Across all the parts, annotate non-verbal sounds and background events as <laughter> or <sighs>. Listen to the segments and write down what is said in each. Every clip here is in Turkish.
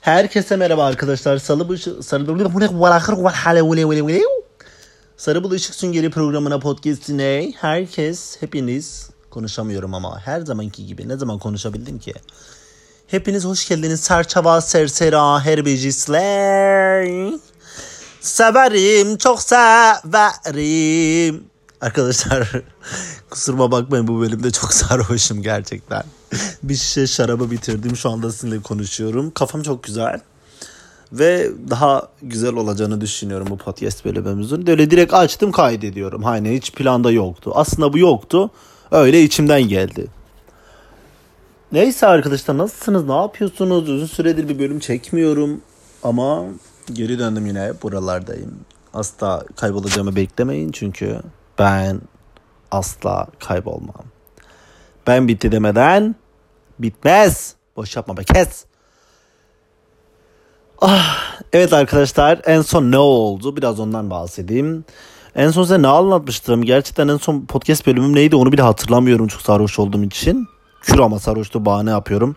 Herkese merhaba arkadaşlar. Salı bu Sarı Sarı Bulu Işık Süngeri programına podcastine herkes hepiniz konuşamıyorum ama her zamanki gibi ne zaman konuşabildim ki? Hepiniz hoş geldiniz. Serçava sersera herbejisler. Severim çok severim. Arkadaşlar <laughs> kusuruma bakmayın bu bölümde çok sarhoşum gerçekten. <laughs> Bir şişe şarabı bitirdim şu anda sizinle konuşuyorum. Kafam çok güzel. Ve daha güzel olacağını düşünüyorum bu podcast bölümümüzün. Öyle direkt açtım kaydediyorum. Hani hiç planda yoktu. Aslında bu yoktu. Öyle içimden geldi. Neyse arkadaşlar nasılsınız? Ne yapıyorsunuz? Uzun süredir bir bölüm çekmiyorum. Ama geri döndüm yine buralardayım. Asla kaybolacağımı beklemeyin çünkü ben asla kaybolmam. Ben bitti demeden bitmez. Boş yapma be kes. Ah, evet arkadaşlar en son ne oldu? Biraz ondan bahsedeyim. En son size ne anlatmıştım? Gerçekten en son podcast bölümüm neydi onu bile hatırlamıyorum çok sarhoş olduğum için. Kür ama sarhoştu bahane yapıyorum.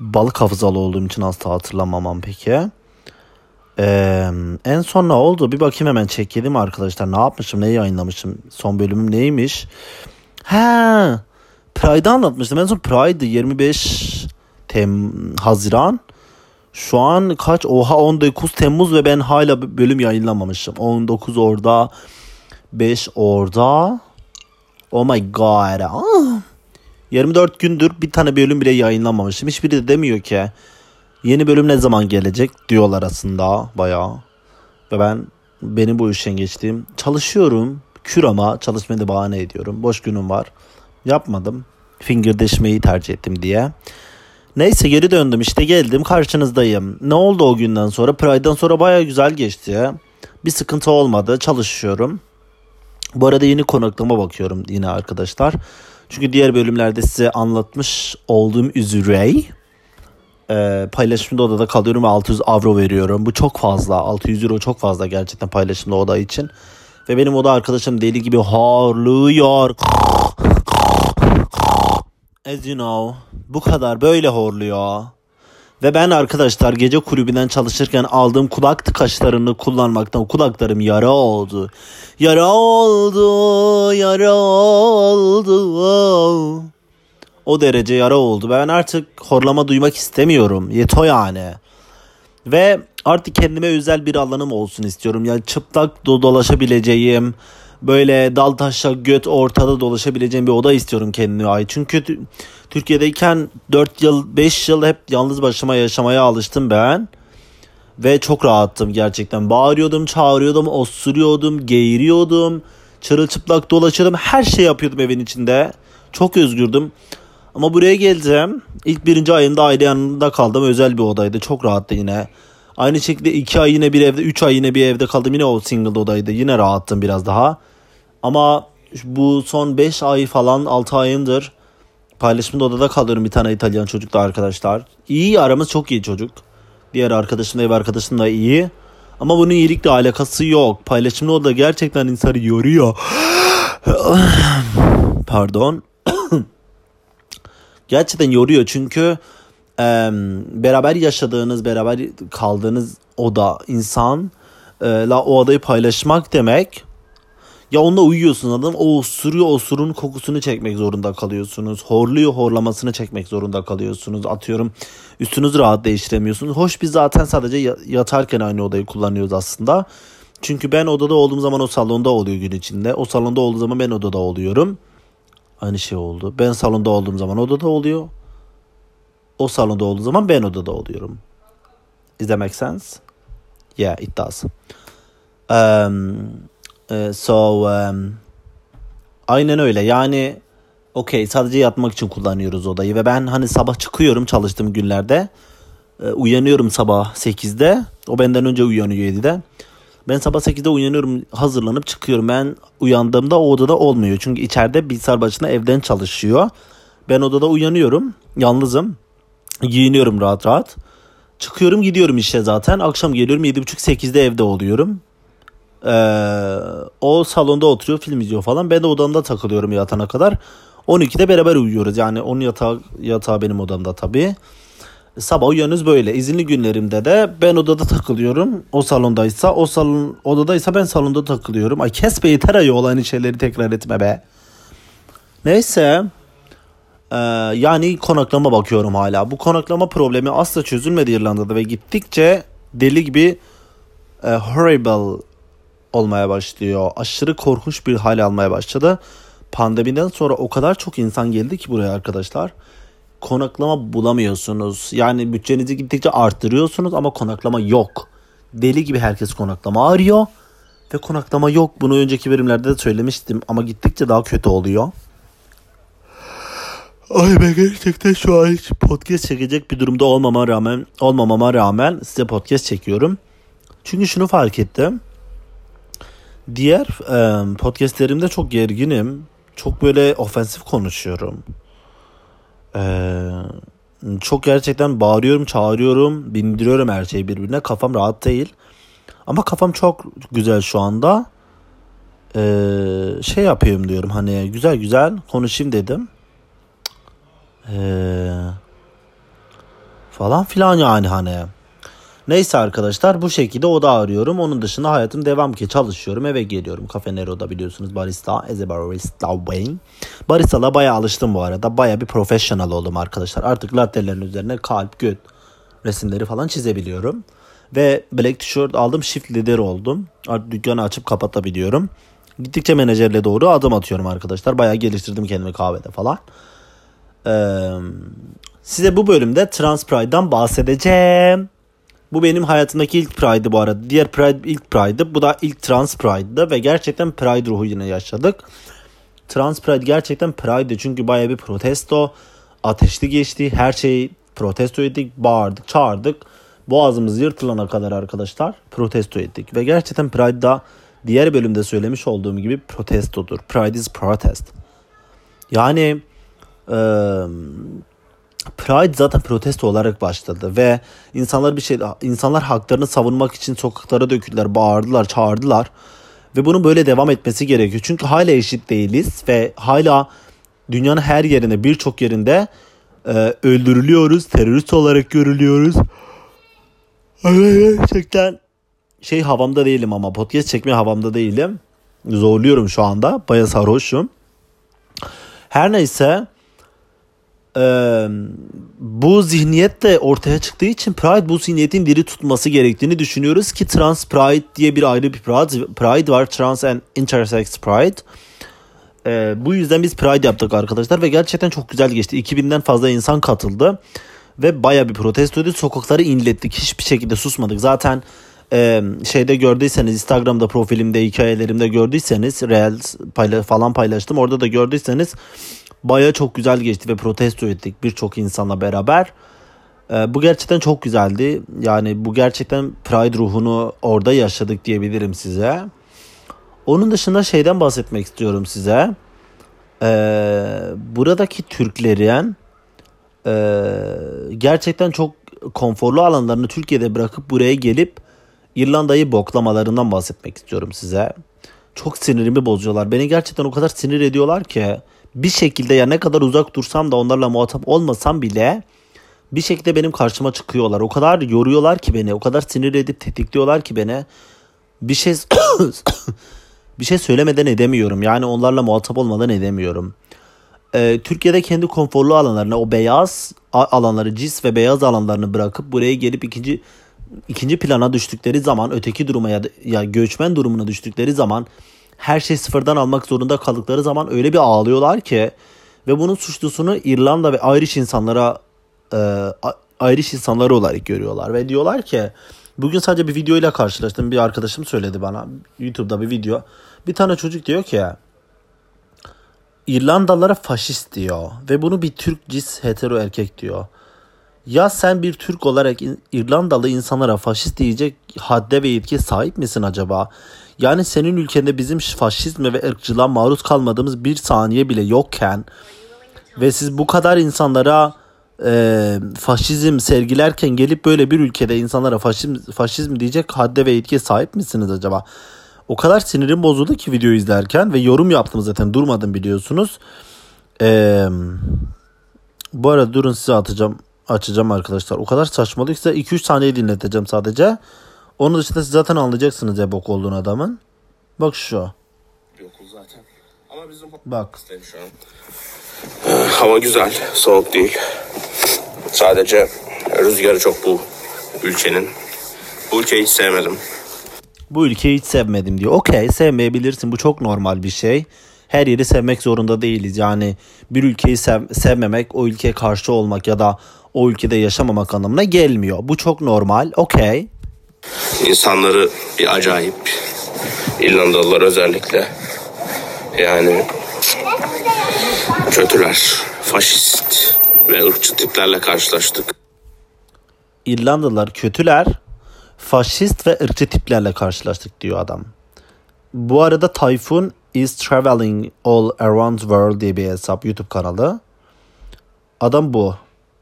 Balık hafızalı olduğum için asla hatırlamamam peki. Ee, en son ne oldu? Bir bakayım hemen çekelim arkadaşlar. Ne yapmışım? Neyi yayınlamışım? Son bölümüm neymiş? Ha, Pride'ı anlatmıştım. En son Pride 25 Tem Haziran. Şu an kaç? Oha 19 Temmuz ve ben hala bölüm yayınlamamışım. 19 orada. 5 orada. Oh my god. Ah. 24 gündür bir tane bölüm bile yayınlamamışım. Hiçbiri de demiyor ki yeni bölüm ne zaman gelecek diyorlar aslında bayağı. Ve ben benim bu işten geçtiğim çalışıyorum. Kür ama çalışmaya da bahane ediyorum. Boş günüm var. Yapmadım. Fingerdeşmeyi tercih ettim diye. Neyse geri döndüm işte geldim karşınızdayım. Ne oldu o günden sonra? Pride'dan sonra baya güzel geçti. Bir sıkıntı olmadı. Çalışıyorum. Bu arada yeni konaklama bakıyorum yine arkadaşlar. Çünkü diğer bölümlerde size anlatmış olduğum üzere e, paylaşımda odada kalıyorum ve 600 avro veriyorum. Bu çok fazla. 600 euro çok fazla gerçekten paylaşımda oda için. Ve benim oda arkadaşım deli gibi horluyor. As you know. Bu kadar böyle horluyor. Ve ben arkadaşlar gece kulübünden çalışırken aldığım kulak tıkaçlarını kullanmaktan kulaklarım yara oldu. Yara oldu, yara oldu. O derece yara oldu. Ben artık horlama duymak istemiyorum. Yeto yani. Ve artık kendime özel bir alanım olsun istiyorum. Yani çıplak dolaşabileceğim, böyle dal taşa göt ortada dolaşabileceğim bir oda istiyorum kendime ait. Çünkü Türkiye'deyken 4 yıl 5 yıl hep yalnız başıma yaşamaya alıştım ben. Ve çok rahattım gerçekten. Bağırıyordum, çağırıyordum, osuruyordum, geğiriyordum. Çırılçıplak dolaşıyordum. Her şey yapıyordum evin içinde. Çok özgürdüm. Ama buraya geleceğim. İlk birinci ayında aile yanında kaldım. Özel bir odaydı. Çok rahattı yine. Aynı şekilde iki ay yine bir evde, üç ay yine bir evde kaldım. Yine o single odaydı. Yine rahattım biraz daha. Ama bu son beş ay falan altı ayındır paylaşımda odada kalıyorum bir tane İtalyan çocukla arkadaşlar. İyi aramız çok iyi çocuk. Diğer arkadaşımla ev arkadaşım da iyi. Ama bunun iyilikle alakası yok. Paylaşımda odada gerçekten insanı yoruyor. <gasps> Pardon. <coughs> gerçekten yoruyor çünkü e, beraber yaşadığınız, beraber kaldığınız oda insan e, la o odayı paylaşmak demek ya onunla uyuyorsun adam o osuruyor osurun kokusunu çekmek zorunda kalıyorsunuz. Horluyor horlamasını çekmek zorunda kalıyorsunuz. Atıyorum üstünüz rahat değiştiremiyorsunuz. Hoş biz zaten sadece yatarken aynı odayı kullanıyoruz aslında. Çünkü ben odada olduğum zaman o salonda oluyor gün içinde. O salonda olduğum zaman ben odada oluyorum. Aynı şey oldu. Ben salonda olduğum zaman odada oluyor. O salonda olduğu zaman ben odada oluyorum. Is that make sense? Yeah, it does. Um, uh, so um, aynen öyle. Yani okey sadece yatmak için kullanıyoruz odayı ve ben hani sabah çıkıyorum çalıştığım günlerde. Uh, uyanıyorum sabah 8'de. O benden önce uyanıyor 7'de. Ben sabah 8'de uyanıyorum hazırlanıp çıkıyorum. Ben uyandığımda o odada olmuyor. Çünkü içeride bilgisayar başında evden çalışıyor. Ben odada uyanıyorum. Yalnızım. Giyiniyorum rahat rahat. Çıkıyorum gidiyorum işe zaten. Akşam geliyorum 7.30-8'de evde oluyorum. Ee, o salonda oturuyor film izliyor falan. Ben de odamda takılıyorum yatana kadar. 12'de beraber uyuyoruz. Yani onun yatağı, yatağı benim odamda tabii. Sabah uyanıyoruz böyle. İzinli günlerimde de ben odada takılıyorum. O salondaysa o salon odadaysa ben salonda takılıyorum. Ay kes be yeter ayol aynı şeyleri tekrar etme be. Neyse. Ee, yani konaklama bakıyorum hala. Bu konaklama problemi asla çözülmedi İrlanda'da ve gittikçe deli gibi e, horrible olmaya başlıyor. Aşırı korkunç bir hal almaya başladı. Pandemiden sonra o kadar çok insan geldi ki buraya arkadaşlar. Konaklama bulamıyorsunuz. Yani bütçenizi gittikçe arttırıyorsunuz ama konaklama yok. Deli gibi herkes konaklama arıyor. Ve konaklama yok. Bunu önceki bölümlerde de söylemiştim ama gittikçe daha kötü oluyor. Ay ben gerçekten şu an hiç podcast çekecek bir durumda olmama rağmen olmamama rağmen size podcast çekiyorum. Çünkü şunu fark ettim. Diğer e, podcastlerimde çok gerginim. Çok böyle ofensif konuşuyorum. Ee, çok gerçekten bağırıyorum, çağırıyorum, bindiriyorum her şeyi birbirine. Kafam rahat değil. Ama kafam çok güzel şu anda. Ee, şey yapayım diyorum hani güzel güzel konuşayım dedim. Ee, falan filan yani hani. Neyse arkadaşlar bu şekilde oda arıyorum. Onun dışında hayatım devam ki çalışıyorum. Eve geliyorum. Cafe Nero'da biliyorsunuz barista. A barista Wayne. Barista'la bayağı alıştım bu arada. Bayağı bir professional oldum arkadaşlar. Artık lattelerin üzerine kalp, göt resimleri falan çizebiliyorum. Ve black tişört aldım. Shift leader oldum. Artık dükkanı açıp kapatabiliyorum. Gittikçe menajerle doğru adım atıyorum arkadaşlar. Bayağı geliştirdim kendimi kahvede falan. Size bu bölümde Trans Pride'dan bahsedeceğim. Bu benim hayatımdaki ilk Pride'dı bu arada. Diğer Pride ilk Pride'dı. Bu da ilk Trans Pride'dı ve gerçekten Pride ruhu yine yaşadık. Trans Pride gerçekten Pride'dı çünkü baya bir protesto. Ateşli geçti. Her şeyi protesto ettik. Bağırdık, çağırdık. Boğazımız yırtılana kadar arkadaşlar protesto ettik. Ve gerçekten Pride'da diğer bölümde söylemiş olduğum gibi protestodur. Pride is protest. Yani Pride zaten protesto olarak başladı ve insanlar bir şey insanlar haklarını savunmak için sokaklara döküldüler, bağırdılar, çağırdılar ve bunun böyle devam etmesi gerekiyor. Çünkü hala eşit değiliz ve hala dünyanın her yerinde, birçok yerinde e, öldürülüyoruz, terörist olarak görülüyoruz. <laughs> Gerçekten şey havamda değilim ama podcast çekme havamda değilim. Zorluyorum şu anda. Baya sarhoşum. Her neyse ee, bu zihniyet de ortaya çıktığı için Pride bu zihniyetin diri tutması gerektiğini düşünüyoruz ki Trans Pride diye bir ayrı bir Pride, Pride var. Trans and Intersex Pride. Ee, bu yüzden biz Pride yaptık arkadaşlar ve gerçekten çok güzel geçti. 2000'den fazla insan katıldı ve baya bir protestoydu. Sokakları inlettik. Hiçbir şekilde susmadık. Zaten e, şeyde gördüyseniz Instagram'da profilimde hikayelerimde gördüyseniz Reels payla falan paylaştım. Orada da gördüyseniz baya çok güzel geçti ve protesto ettik birçok insanla beraber. Ee, bu gerçekten çok güzeldi. Yani bu gerçekten Pride ruhunu orada yaşadık diyebilirim size. Onun dışında şeyden bahsetmek istiyorum size. Ee, buradaki Türklerin e, gerçekten çok konforlu alanlarını Türkiye'de bırakıp buraya gelip İrlanda'yı boklamalarından bahsetmek istiyorum size. Çok sinirimi bozuyorlar. Beni gerçekten o kadar sinir ediyorlar ki bir şekilde ya ne kadar uzak dursam da onlarla muhatap olmasam bile bir şekilde benim karşıma çıkıyorlar. O kadar yoruyorlar ki beni, o kadar sinir edip tetikliyorlar ki beni. Bir şey <coughs> bir şey söylemeden edemiyorum. Yani onlarla muhatap olmadan edemiyorum. Ee, Türkiye'de kendi konforlu alanlarını, o beyaz alanları, cis ve beyaz alanlarını bırakıp buraya gelip ikinci ikinci plana düştükleri zaman, öteki duruma ya, ya göçmen durumuna düştükleri zaman her şey sıfırdan almak zorunda kaldıkları zaman öyle bir ağlıyorlar ki ve bunun suçlusunu İrlanda ve Irish insanlara e, Irish insanları olarak görüyorlar ve diyorlar ki bugün sadece bir videoyla karşılaştım bir arkadaşım söyledi bana YouTube'da bir video bir tane çocuk diyor ki İrlandalılara faşist diyor ve bunu bir Türk cis hetero erkek diyor. Ya sen bir Türk olarak İrlandalı insanlara faşist diyecek hadde ve yetkiye sahip misin acaba? Yani senin ülkende bizim faşizme ve ırkçılığa maruz kalmadığımız bir saniye bile yokken ve siz bu kadar insanlara e, faşizm sergilerken gelip böyle bir ülkede insanlara faşizm, faşizm diyecek hadde ve yetkiye sahip misiniz acaba? O kadar sinirim bozuldu ki video izlerken ve yorum yaptım zaten durmadım biliyorsunuz. Ee, bu arada durun size atacağım açacağım arkadaşlar. O kadar saçmalık ki size 2-3 saniye dinleteceğim sadece. Onun dışında siz zaten anlayacaksınız ya bok olduğunu adamın. Bak şu. Bir okul zaten. Ama bizim Bak. şu an. <sighs> Hava güzel, soğuk değil. Sadece rüzgarı çok bu ülkenin. Bu ülkeyi hiç sevmedim. Bu ülkeyi hiç sevmedim diyor. Okey sevmeyebilirsin bu çok normal bir şey. Her yeri sevmek zorunda değiliz. Yani bir ülkeyi sev- sevmemek o ülkeye karşı olmak ya da o ülkede yaşamamak anlamına gelmiyor. Bu çok normal. Okey. İnsanları bir acayip. İrlandalılar özellikle. Yani kötüler, faşist ve ırkçı tiplerle karşılaştık. İrlandalılar kötüler, faşist ve ırkçı tiplerle karşılaştık diyor adam. Bu arada Tayfun is traveling all around world diye bir hesap YouTube kanalı. Adam bu.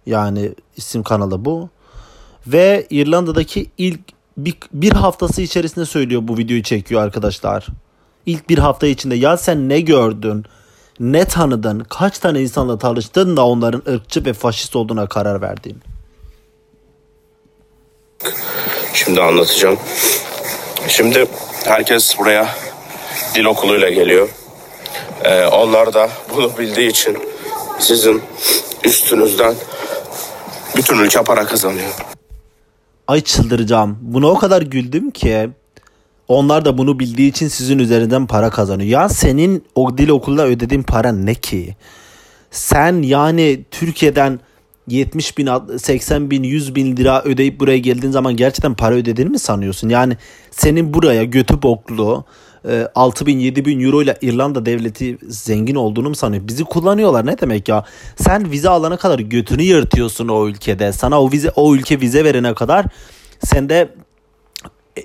Yani isim kanalı bu. Ve İrlanda'daki ilk bir, bir haftası içerisinde söylüyor bu videoyu çekiyor arkadaşlar. İlk bir hafta içinde ya sen ne gördün, ne tanıdın, kaç tane insanla tanıştın da onların ırkçı ve faşist olduğuna karar verdin. Şimdi anlatacağım. Şimdi herkes buraya dil okuluyla geliyor. Ee, onlar da bunu bildiği için sizin üstünüzden bütün ülke para kazanıyor. Ay çıldıracağım. Buna o kadar güldüm ki. Onlar da bunu bildiği için sizin üzerinden para kazanıyor. Ya senin o dil okuluna ödediğin para ne ki? Sen yani Türkiye'den 70 bin, 80 bin, 100 bin lira ödeyip buraya geldiğin zaman gerçekten para ödediğini mi sanıyorsun? Yani senin buraya götü boklu 6 bin 7 bin euro ile İrlanda devleti zengin olduğunu mu sanıyor? Bizi kullanıyorlar ne demek ya? Sen vize alana kadar götünü yırtıyorsun o ülkede. Sana o vize o ülke vize verene kadar sen de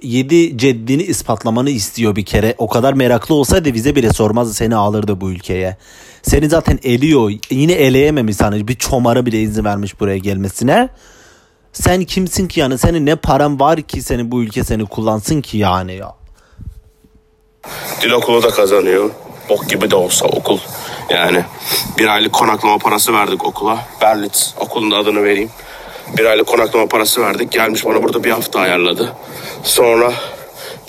7 ceddini ispatlamanı istiyor bir kere. O kadar meraklı olsaydı vize bile sormazdı seni alırdı bu ülkeye. Seni zaten eliyor. Yine eleyememiş sana. Bir çomara bile izin vermiş buraya gelmesine. Sen kimsin ki yani? Senin ne paran var ki seni bu ülke seni kullansın ki yani ya. Dil okulu da kazanıyor. Bok gibi de olsa okul. Yani bir aylık konaklama parası verdik okula. Berlitz okulun adını vereyim. Bir aylık konaklama parası verdik. Gelmiş bana burada bir hafta ayarladı. Sonra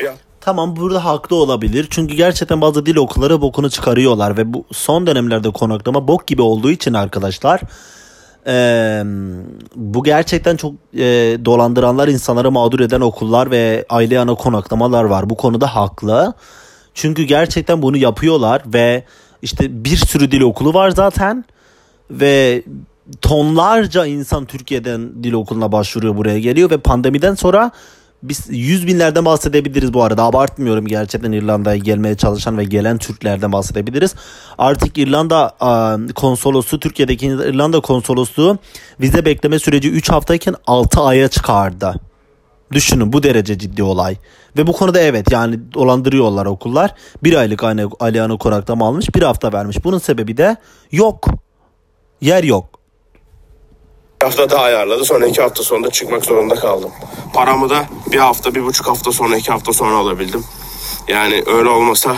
bir Tamam burada haklı olabilir. Çünkü gerçekten bazı dil okulları bokunu çıkarıyorlar ve bu son dönemlerde konaklama bok gibi olduğu için arkadaşlar eee, bu gerçekten çok eee, dolandıranlar insanları mağdur eden okullar ve aile yana konaklamalar var. Bu konuda haklı. Çünkü gerçekten bunu yapıyorlar ve işte bir sürü dil okulu var zaten ve tonlarca insan Türkiye'den dil okuluna başvuruyor buraya geliyor ve pandemiden sonra biz yüz binlerden bahsedebiliriz bu arada abartmıyorum gerçekten İrlanda'ya gelmeye çalışan ve gelen Türklerden bahsedebiliriz. Artık İrlanda a, konsolosluğu Türkiye'deki İrlanda konsolosluğu vize bekleme süreci 3 haftayken 6 aya çıkardı. Düşünün bu derece ciddi olay. Ve bu konuda evet yani dolandırıyorlar okullar. Bir aylık Aliyan'ı konaklama almış bir hafta vermiş. Bunun sebebi de yok. Yer yok. hafta daha ayarladı. Sonra iki hafta sonra da çıkmak zorunda kaldım. Paramı da bir hafta, bir buçuk hafta sonra, iki hafta sonra alabildim. Yani öyle olmasa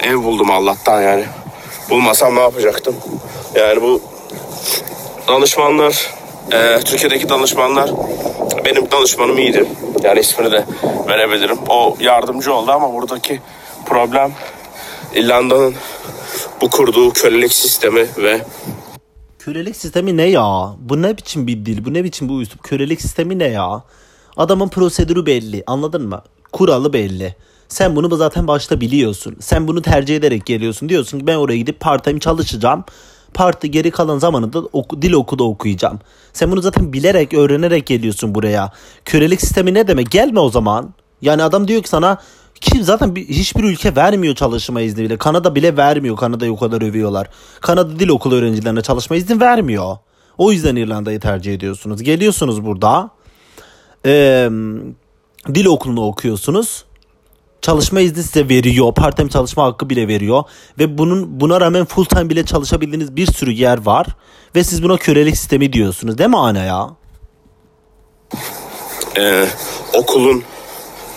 ev buldum Allah'tan yani. Bulmasam ne yapacaktım? Yani bu danışmanlar, e, Türkiye'deki danışmanlar benim danışmanım iyiydi. Yani ismini de verebilirim. O yardımcı oldu ama buradaki problem İrlanda'nın bu kurduğu kölelik sistemi ve Kölelik sistemi ne ya? Bu ne biçim bir dil? Bu ne biçim bu üslup? Kölelik sistemi ne ya? Adamın prosedürü belli. Anladın mı? Kuralı belli. Sen bunu zaten başta biliyorsun. Sen bunu tercih ederek geliyorsun. Diyorsun ki ben oraya gidip part time çalışacağım. Parti geri kalan zamanında oku, dil okulda okuyacağım. Sen bunu zaten bilerek, öğrenerek geliyorsun buraya. Kölelik sistemi ne demek? Gelme o zaman. Yani adam diyor ki sana ki zaten bir, hiçbir ülke vermiyor çalışma izni bile. Kanada bile vermiyor. Kanada'yı o kadar övüyorlar. Kanada dil okulu öğrencilerine çalışma izni vermiyor. O yüzden İrlanda'yı tercih ediyorsunuz. Geliyorsunuz burada. Eee dil okulunu okuyorsunuz. Çalışma izni size veriyor. Part time çalışma hakkı bile veriyor. Ve bunun buna rağmen full time bile çalışabildiğiniz bir sürü yer var. Ve siz buna kölelik sistemi diyorsunuz. Değil mi ana ya? e, okulun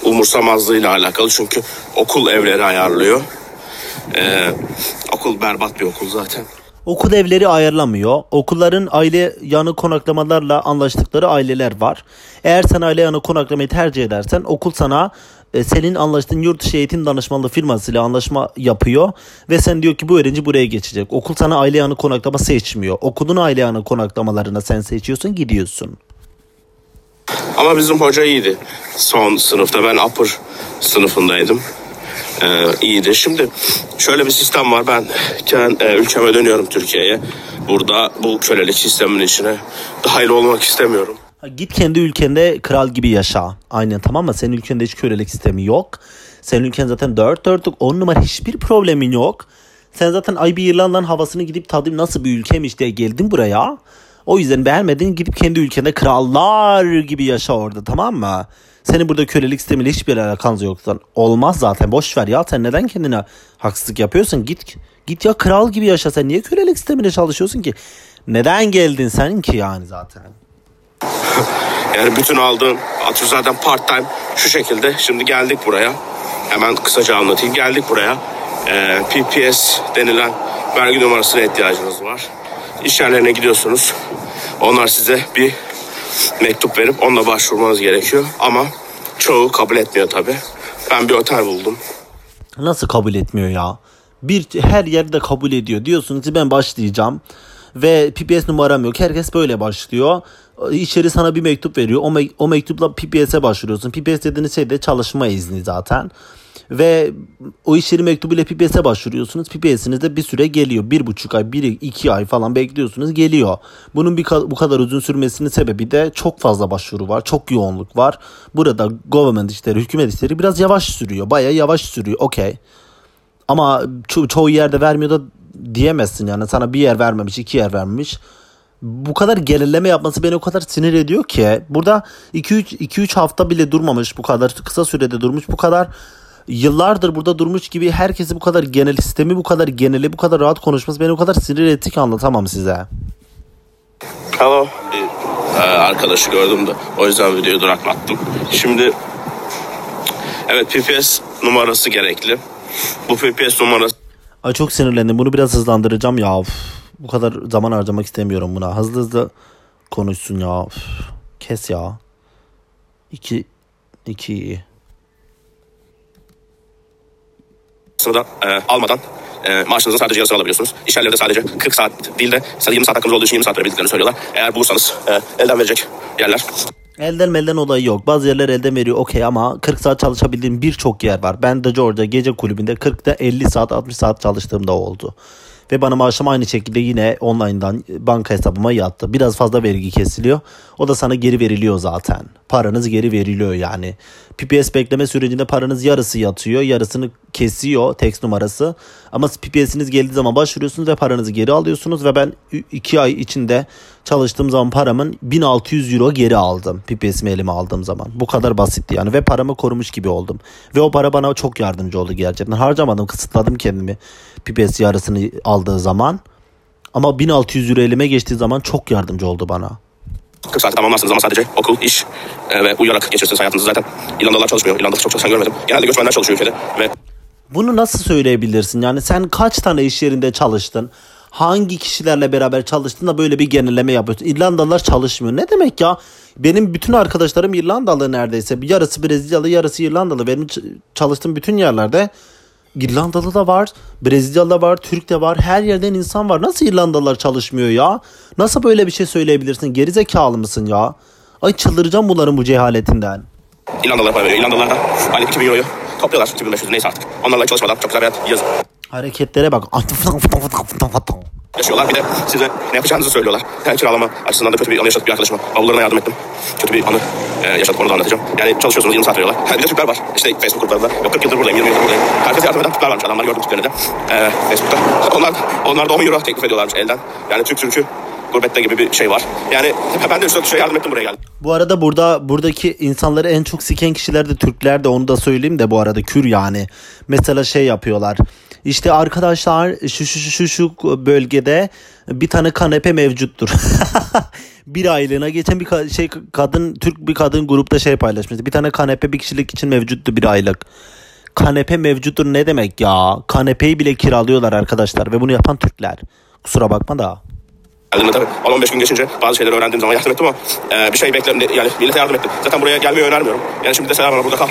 umursamazlığıyla alakalı çünkü okul evleri ayarlıyor. E, okul berbat bir okul zaten. Okul evleri ayarlamıyor. Okulların aile yanı konaklamalarla anlaştıkları aileler var. Eğer sen aile yanı konaklamayı tercih edersen okul sana e, senin anlaştığın yurt dışı eğitim danışmanlığı firmasıyla anlaşma yapıyor ve sen diyor ki bu öğrenci buraya geçecek. Okul sana aile yanı konaklama seçmiyor. Okulun aile yanı konaklamalarına sen seçiyorsun gidiyorsun. Ama bizim hoca iyiydi. Son sınıfta ben upper sınıfındaydım. Ee, iyiydi. Şimdi şöyle bir sistem var. Ben kendi e, ülkeme dönüyorum Türkiye'ye. Burada bu kölelik sisteminin içine dahil olmak istemiyorum. Git kendi ülkende kral gibi yaşa. Aynen tamam mı? Senin ülkende hiç kölelik sistemi yok. Senin ülken zaten dört dörtlük on numara hiçbir problemin yok. Sen zaten ay bir İrlanda'nın havasını gidip tadayım nasıl bir ülkemiş diye geldin buraya. O yüzden beğenmedin gidip kendi ülkende krallar gibi yaşa orada tamam mı? Senin burada kölelik sistemiyle hiçbir alakanız yoksa olmaz zaten boş ver ya sen neden kendine haksızlık yapıyorsun git git ya kral gibi yaşa sen niye kölelik sisteminde çalışıyorsun ki? Neden geldin sen ki yani zaten? <laughs> Yani bütün aldığın atıyor zaten part time şu şekilde. Şimdi geldik buraya. Hemen kısaca anlatayım. Geldik buraya. Ee, PPS denilen vergi numarasına ihtiyacınız var. İş yerlerine gidiyorsunuz. Onlar size bir mektup verip onunla başvurmanız gerekiyor. Ama çoğu kabul etmiyor tabii. Ben bir otel buldum. Nasıl kabul etmiyor ya? Bir her yerde kabul ediyor. Diyorsunuz ki ben başlayacağım ve PPS numaram yok. Herkes böyle başlıyor. İçeri sana bir mektup veriyor. O, me- o mektupla PPS'e başvuruyorsun. PPS dediğiniz şey de çalışma izni zaten. Ve o iş yeri mektubuyla PPS'e başvuruyorsunuz. PPS'iniz de bir süre geliyor. Bir buçuk ay, bir iki ay falan bekliyorsunuz geliyor. Bunun bir bu kadar uzun sürmesinin sebebi de çok fazla başvuru var. Çok yoğunluk var. Burada government işleri, hükümet işleri biraz yavaş sürüyor. Bayağı yavaş sürüyor. Okey. Ama ço- çoğu yerde vermiyor da diyemezsin yani. Sana bir yer vermemiş, iki yer vermemiş. Bu kadar gerileme yapması beni o kadar sinir ediyor ki. Burada 2-3 2-3 hafta bile durmamış bu kadar kısa sürede durmuş. Bu kadar yıllardır burada durmuş gibi herkesi bu kadar genel sistemi bu kadar geneli bu kadar rahat konuşması beni o kadar sinir etti ki anlatamam size. Hello. Bir e, arkadaşı gördüm de o yüzden videoyu duraklattım. Şimdi evet PPS numarası gerekli. Bu PPS numarası Ay çok sinirlendim. Bunu biraz hızlandıracağım ya. Üf, bu kadar zaman harcamak istemiyorum buna. Hızlı hızlı konuşsun ya. Üf, kes ya. 2 2 iyi. da e, almadan e, maaşınızın sadece yarısını alabiliyorsunuz. İş yerlerinde sadece 40 saat değil de sadece 20 saat hakkınız olduğu için 20 saat verebildiklerini söylüyorlar. Eğer bulursanız e, elden verecek yerler. Elden melden olayı yok. Bazı yerler elden veriyor okey ama 40 saat çalışabildiğim birçok yer var. Ben de Georgia gece kulübünde 40'ta 50 saat 60 saat çalıştığımda oldu. Ve bana maaşım aynı şekilde yine online'dan banka hesabıma yattı. Biraz fazla vergi kesiliyor. O da sana geri veriliyor zaten. Paranız geri veriliyor yani. PPS bekleme sürecinde paranız yarısı yatıyor. Yarısını kesiyor text numarası. Ama PPS'iniz geldiği zaman başvuruyorsunuz ve paranızı geri alıyorsunuz. Ve ben 2 ay içinde çalıştığım zaman paramın 1600 euro geri aldım. PPS'imi elime aldığım zaman. Bu kadar basitti yani. Ve paramı korumuş gibi oldum. Ve o para bana çok yardımcı oldu gerçekten. Harcamadım kısıtladım kendimi. PPS yarısını aldığı zaman. Ama 1600 euro elime geçtiği zaman çok yardımcı oldu bana. 40 saat tamamlarsınız ama sadece okul, iş e, ve uyuyarak geçirsiniz hayatınızı zaten. İrlandalılar çalışmıyor. İrlanda'da çok çalışan görmedim. Genelde göçmenler çalışıyor ülkede ve Bunu nasıl söyleyebilirsin? Yani sen kaç tane iş yerinde çalıştın? Hangi kişilerle beraber çalıştın da böyle bir genelleme yapıyorsun? İrlandalılar çalışmıyor. Ne demek ya? Benim bütün arkadaşlarım İrlandalı neredeyse. Yarısı Brezilyalı, yarısı İrlandalı. Benim çalıştığım bütün yerlerde İrlandalı da var, Brezilyalı da var, Türk de var. Her yerden insan var. Nasıl İrlandalılar çalışmıyor ya? Nasıl böyle bir şey söyleyebilirsin? Gerizekalı mısın ya? Ay çıldıracağım bunların bu cehaletinden. İrlandalılar para veriyor. İrlandalılar da aylık 2000 euroyu topluyorlar. 2500 neyse artık. Onlarla çalışmadan çok güzel bir hayat yazın. Hareketlere bak. yaşıyorlar. Bir de size ne yapacağınızı söylüyorlar. Yani kiralama açısından da kötü bir anı yaşadık bir arkadaşıma. Bavullarına yardım ettim. Kötü bir anı e, yaşadık onu da anlatacağım. Yani çalışıyorsunuz 20 saat veriyorlar. Ha, bir de Türkler var. İşte Facebook gruplarında. Yok 40 yıldır buradayım, 20 yıldır buradayım. Herkese yardım eden Türkler varmış. Adamları gördüm Türklerini de. E, Facebook'ta. Onlar, onlar da 10 euro teklif ediyorlarmış elden. Yani Türk Türk'ü gurbette gibi bir şey var. Yani ben de 3-4 kişiye yardım ettim buraya geldim. Bu arada burada buradaki insanları en çok siken kişiler de Türkler de onu da söyleyeyim de bu arada kür yani. Mesela şey yapıyorlar. İşte arkadaşlar şu şu şu, şu bölgede bir tane kanepe mevcuttur. <laughs> bir aylığına geçen bir ka- şey kadın Türk bir kadın grupta şey paylaşmıştı. Bir tane kanepe bir kişilik için mevcuttu bir aylık. Kanepe mevcuttur ne demek ya? Kanepeyi bile kiralıyorlar arkadaşlar ve bunu yapan Türkler. Kusura bakma da. Geldiğimde tabii 10-15 gün geçince bazı şeyleri öğrendiğim zaman yardım ettim ama e, bir şey beklerim yani millete yardım ettim. Zaten buraya gelmeyi önermiyorum. Yani şimdi deseler bana burada kal.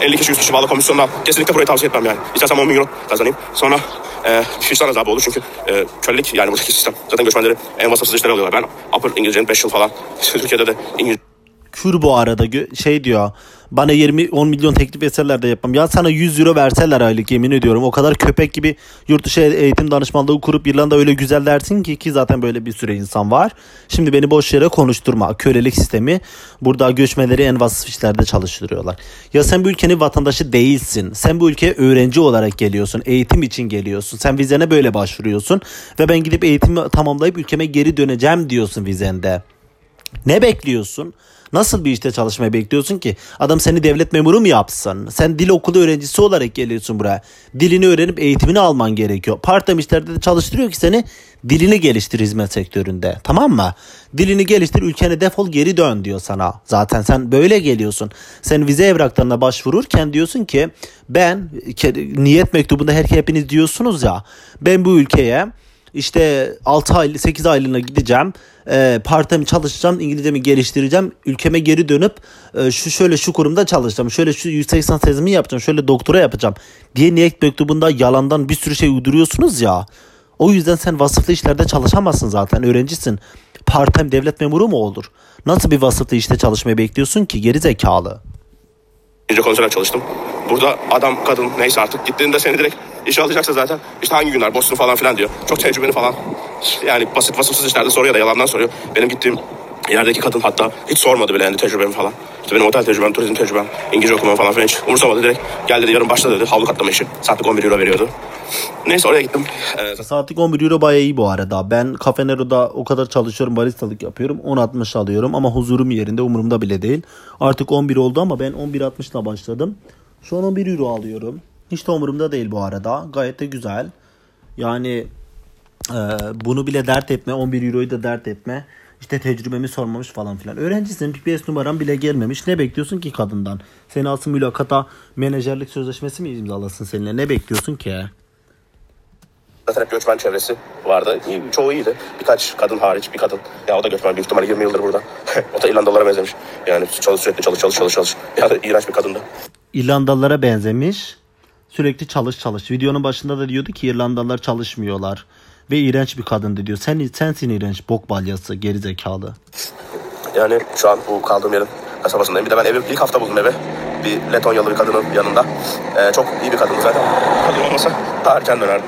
50 kişi 100 kişi bağlı komisyonda al. Kesinlikle burayı tavsiye etmem yani. İstersem 10 bin euro kazanayım. Sonra e, vicdan azabı olur çünkü e, kölelik yani buradaki sistem. Zaten göçmenleri en vasıfsız işleri alıyorlar. Ben upper İngilizcenin 5 yıl falan. <laughs> Türkiye'de de İngilizce Kür bu arada şey diyor. Bana 20 10 milyon teklif etseler de yapmam. Ya sana 100 euro verseler aylık yemin ediyorum. O kadar köpek gibi yurt dışı eğitim danışmanlığı kurup İrlanda öyle güzel dersin ki ki zaten böyle bir sürü insan var. Şimdi beni boş yere konuşturma. Kölelik sistemi burada göçmeleri en vasıf işlerde çalıştırıyorlar. Ya sen bu ülkenin vatandaşı değilsin. Sen bu ülkeye öğrenci olarak geliyorsun. Eğitim için geliyorsun. Sen vizene böyle başvuruyorsun ve ben gidip eğitimi tamamlayıp ülkeme geri döneceğim diyorsun vizende. Ne bekliyorsun? Nasıl bir işte çalışmayı bekliyorsun ki? Adam seni devlet memuru mu yapsın? Sen dil okulu öğrencisi olarak geliyorsun buraya. Dilini öğrenip eğitimini alman gerekiyor. Part-time işlerde de çalıştırıyor ki seni dilini geliştir hizmet sektöründe. Tamam mı? Dilini geliştir ülkene defol geri dön diyor sana. Zaten sen böyle geliyorsun. Sen vize evraklarına başvururken diyorsun ki ben niyet mektubunda her hepiniz diyorsunuz ya. Ben bu ülkeye işte 6 ay 8 aylığına gideceğim. E, part time çalışacağım. İngilizcemi geliştireceğim. Ülkeme geri dönüp e, şu şöyle şu kurumda çalışacağım. Şöyle şu yüksek lisans tezimi yapacağım. Şöyle doktora yapacağım diye niyet mektubunda yalandan bir sürü şey uyduruyorsunuz ya. O yüzden sen vasıflı işlerde çalışamazsın zaten. Öğrencisin. Part time devlet memuru mu olur? Nasıl bir vasıflı işte çalışmayı bekliyorsun ki? Geri zekalı. İngilizce konuşarak çalıştım. Burada adam, kadın neyse artık gittiğinde seni direkt işe alacaksa zaten işte hangi günler Boston falan filan diyor. Çok tecrübeli falan. Yani basit vasıfsız işlerde soruyor da yalandan soruyor. Benim gittiğim yerdeki kadın hatta hiç sormadı bile yani tecrübemi falan. İşte benim otel tecrübem, turizm tecrübem, İngilizce okumam falan filan hiç umursamadı direkt. Gel dedi yarın başla dedi. Havlu katlama işi. Saatlik 11 euro veriyordu. Neyse oraya gittim. Ee, Saatlik 11 euro bayağı iyi bu arada. Ben Cafe Nero'da o kadar çalışıyorum. Baristalık yapıyorum. 10.60 alıyorum ama huzurum yerinde umurumda bile değil. Artık 11 oldu ama ben 11.60'la başladım. Şu an 11 euro alıyorum. Hiç de umurumda değil bu arada. Gayet de güzel. Yani e, bunu bile dert etme. 11 euroyu da dert etme. İşte tecrübemi sormamış falan filan. Öğrencisin PPS numaran bile gelmemiş. Ne bekliyorsun ki kadından? Seni alsın mülakata menajerlik sözleşmesi mi imzalasın seninle? Ne bekliyorsun ki? Zaten hep göçmen çevresi vardı. İyi, çoğu iyiydi. Birkaç kadın hariç bir kadın. Ya o da göçmen büyük ihtimalle 20 yıldır burada. <laughs> o da İrlandalılara benzemiş. Yani çalış sürekli çalış çalış çalış çalış. Ya da iğrenç bir kadındı. İrlandalılara benzemiş. Sürekli çalış çalış. Videonun başında da diyordu ki İrlandalılar çalışmıyorlar. Ve iğrenç bir kadındı diyor. Sen sensin iğrenç bok balyası geri zekalı. Yani şu an bu kaldığım yerin kasabasındayım. Bir de ben evi ilk hafta buldum evi. Bir Letonyalı bir kadının yanında. Ee, çok iyi bir kadındı zaten. Kadın olmasa daha erken dönerdim.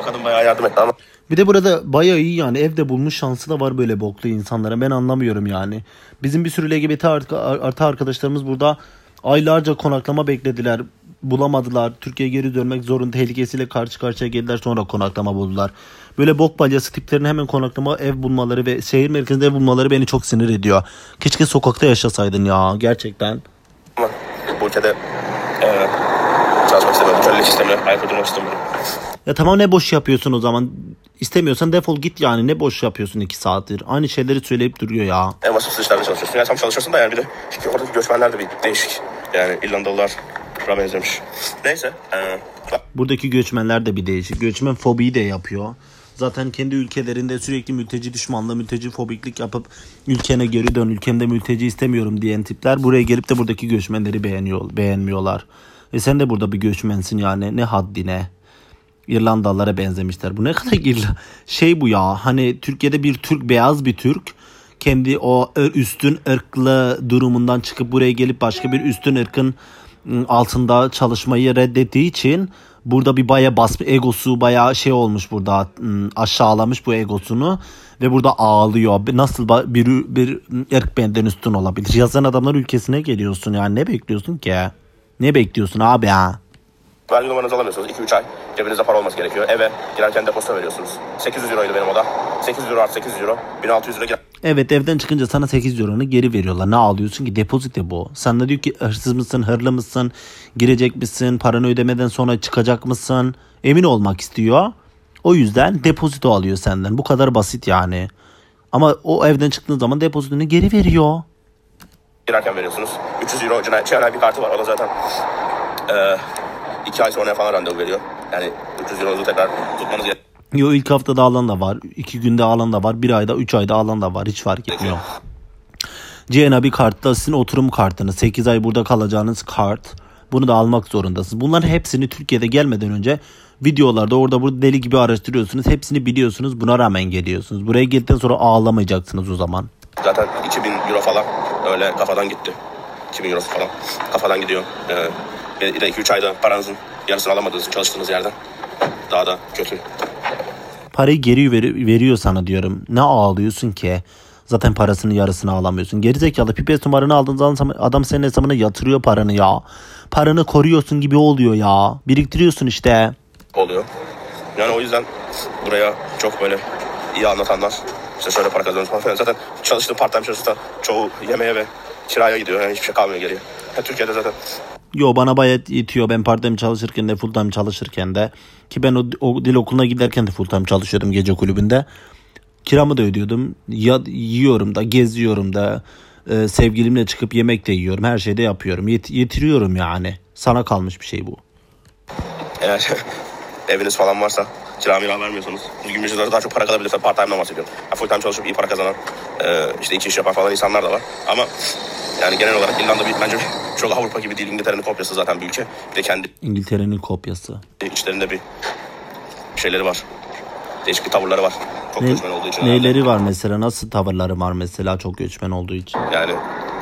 O kadın bayağı yardım etti ama. Bir de burada bayağı iyi yani evde bulmuş şansı da var böyle boklu insanlara. Ben anlamıyorum yani. Bizim bir sürü LGBT art- artı arkadaşlarımız burada aylarca konaklama beklediler. Bulamadılar. Türkiye'ye geri dönmek zorun tehlikesiyle karşı karşıya geldiler sonra konaklama buldular. Böyle bok balyası tiplerin hemen konaklama ev bulmaları ve şehir merkezinde ev bulmaları beni çok sinir ediyor. Keşke sokakta yaşasaydın ya gerçekten. bu ülkede e, çalışmak istemiyorum. Kölelik sistemine ayak uydurmak istemiyorum. Ya tamam ne boş yapıyorsun o zaman. İstemiyorsan defol git yani ne boş yapıyorsun iki saattir. Aynı şeyleri söyleyip duruyor ya. En vasıfsız işlerde çalışıyorsun. Yani tam çalışıyorsun da yani bir de çünkü oradaki göçmenler de bir değişik. Yani İrlandalılar benzemiş. Neyse. E, Buradaki göçmenler de bir değişik. Göçmen fobiyi de yapıyor. Zaten kendi ülkelerinde sürekli mülteci düşmanlığı, mülteci fobiklik yapıp ülkene geri dön, ülkemde mülteci istemiyorum diyen tipler buraya gelip de buradaki göçmenleri beğeniyor, beğenmiyorlar. E sen de burada bir göçmensin yani ne haddine. İrlandalılara benzemişler. Bu ne kadar <laughs> İrla şey bu ya hani Türkiye'de bir Türk beyaz bir Türk kendi o üstün ırklı durumundan çıkıp buraya gelip başka bir üstün ırkın altında çalışmayı reddettiği için burada bir baya basma egosu baya şey olmuş burada ım, aşağılamış bu egosunu ve burada ağlıyor. Nasıl bir bir ırk benden üstün olabilir? Yazan adamlar ülkesine geliyorsun yani ne bekliyorsun ki? Ne bekliyorsun abi ha? Vergi numaranızı alamıyorsunuz. 2-3 ay cebinizde para olması gerekiyor. Eve girerken depozito veriyorsunuz. 800 euroydu benim oda. 800 euro artı 800 euro. 1600 euro girer. Evet evden çıkınca sana 8 euronu geri veriyorlar. Ne ağlıyorsun ki depozite bu. Sen de diyor ki hırsız mısın, hırlı mısın, girecek misin, paranı ödemeden sonra çıkacak mısın? Emin olmak istiyor. O yüzden depozito alıyor senden. Bu kadar basit yani. Ama o evden çıktığın zaman depozitonu geri veriyor. girerken veriyorsunuz. 300 euro cinayet bir kartı var. O da zaten 2 ay sonra falan randevu veriyor. Yani 300 euronuzu tekrar tutmanız gerekiyor. Yo ilk haftada alan da var. iki günde alan da var. Bir ayda üç ayda alan da var. Hiç fark etmiyor. CNA kartta sizin oturum kartınız. 8 ay burada kalacağınız kart. Bunu da almak zorundasınız. Bunların hepsini Türkiye'de gelmeden önce videolarda orada burada deli gibi araştırıyorsunuz. Hepsini biliyorsunuz. Buna rağmen geliyorsunuz. Buraya geldikten sonra ağlamayacaksınız o zaman. Zaten 2000 euro falan öyle kafadan gitti. 2000 euro falan kafadan gidiyor. Ee, bir de 2-3 ayda paranızın yarısını alamadığınız için çalıştığınız yerden daha da kötü. Parayı geri ver- veriyor sana diyorum. Ne ağlıyorsun ki? Zaten parasının yarısını alamıyorsun. Gerizekalı pipet numaranı aldığın zaman adam senin hesabına yatırıyor paranı ya. Paranı koruyorsun gibi oluyor ya. Biriktiriyorsun işte. oluyor. Yani o yüzden buraya çok böyle iyi anlatanlar işte şöyle para kazanıyoruz falan. Zaten çalıştığım part time çalışırsa çoğu yemeğe ve kiraya gidiyor. Yani hiçbir şey kalmıyor geriye. Ya Türkiye'de zaten Yo bana bayağı yetiyor. Ben part time çalışırken de full time çalışırken de. Ki ben o, o dil okuluna giderken de full time çalışıyordum gece kulübünde. Kiramı da ödüyordum. Ya, yiyorum da geziyorum da. e, sevgilimle çıkıp yemek de yiyorum. Her şeyde yapıyorum. Yet- yetiriyorum yani. Sana kalmış bir şey bu. eğer <laughs> eviniz falan varsa kira mira vermiyorsanız bugün meclisleri daha çok para. Tabii part time'dan bahsediyorum. Yani full time çalışıp iyi para kazanan e, işte iki iş yapan falan insanlar da var. Ama yani genel olarak İrlanda bir, bence çok Avrupa gibi değil. İngiltere'nin kopyası zaten bir ülke. Bir de kendi İngiltere'nin kopyası. içlerinde bir şeyleri var. Değişik tavırları var. Çok Ne, göçmen olduğu için. neyleri var mesela? Nasıl tavırları var mesela çok göçmen olduğu için? Yani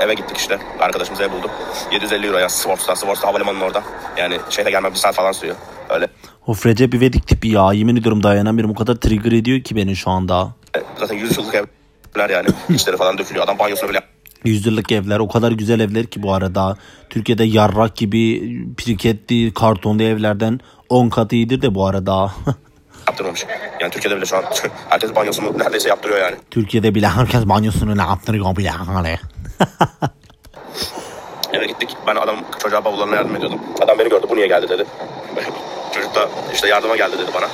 eve gittik işte. Arkadaşımız ev buldu. 750 euroya Swars'ta. Swars'ta havalimanının orada. Yani şehre gelmem bir saat falan sürüyor. Öyle. Of Recep İvedik tipi ya. Yemin ediyorum dayanamıyorum. O kadar trigger ediyor ki beni şu anda. E, Zaten 100 yıllık evler yani. <laughs> İçleri falan dökülüyor. Adam banyosunu bile Yüzyıllık evler o kadar güzel evler ki bu arada. Türkiye'de yarrak gibi piriketli kartonlu evlerden 10 kat iyidir de bu arada. <laughs> yaptırmamış. Yani Türkiye'de bile şu an <laughs> herkes banyosunu neredeyse yaptırıyor yani. Türkiye'de bile herkes banyosunu ne yaptırıyor bile hani. <laughs> Eve gittik. Ben adam çocuğa bavullarına yardım ediyordum. Adam beni gördü. Bu niye geldi dedi. <laughs> Çocuk da işte yardıma geldi dedi bana.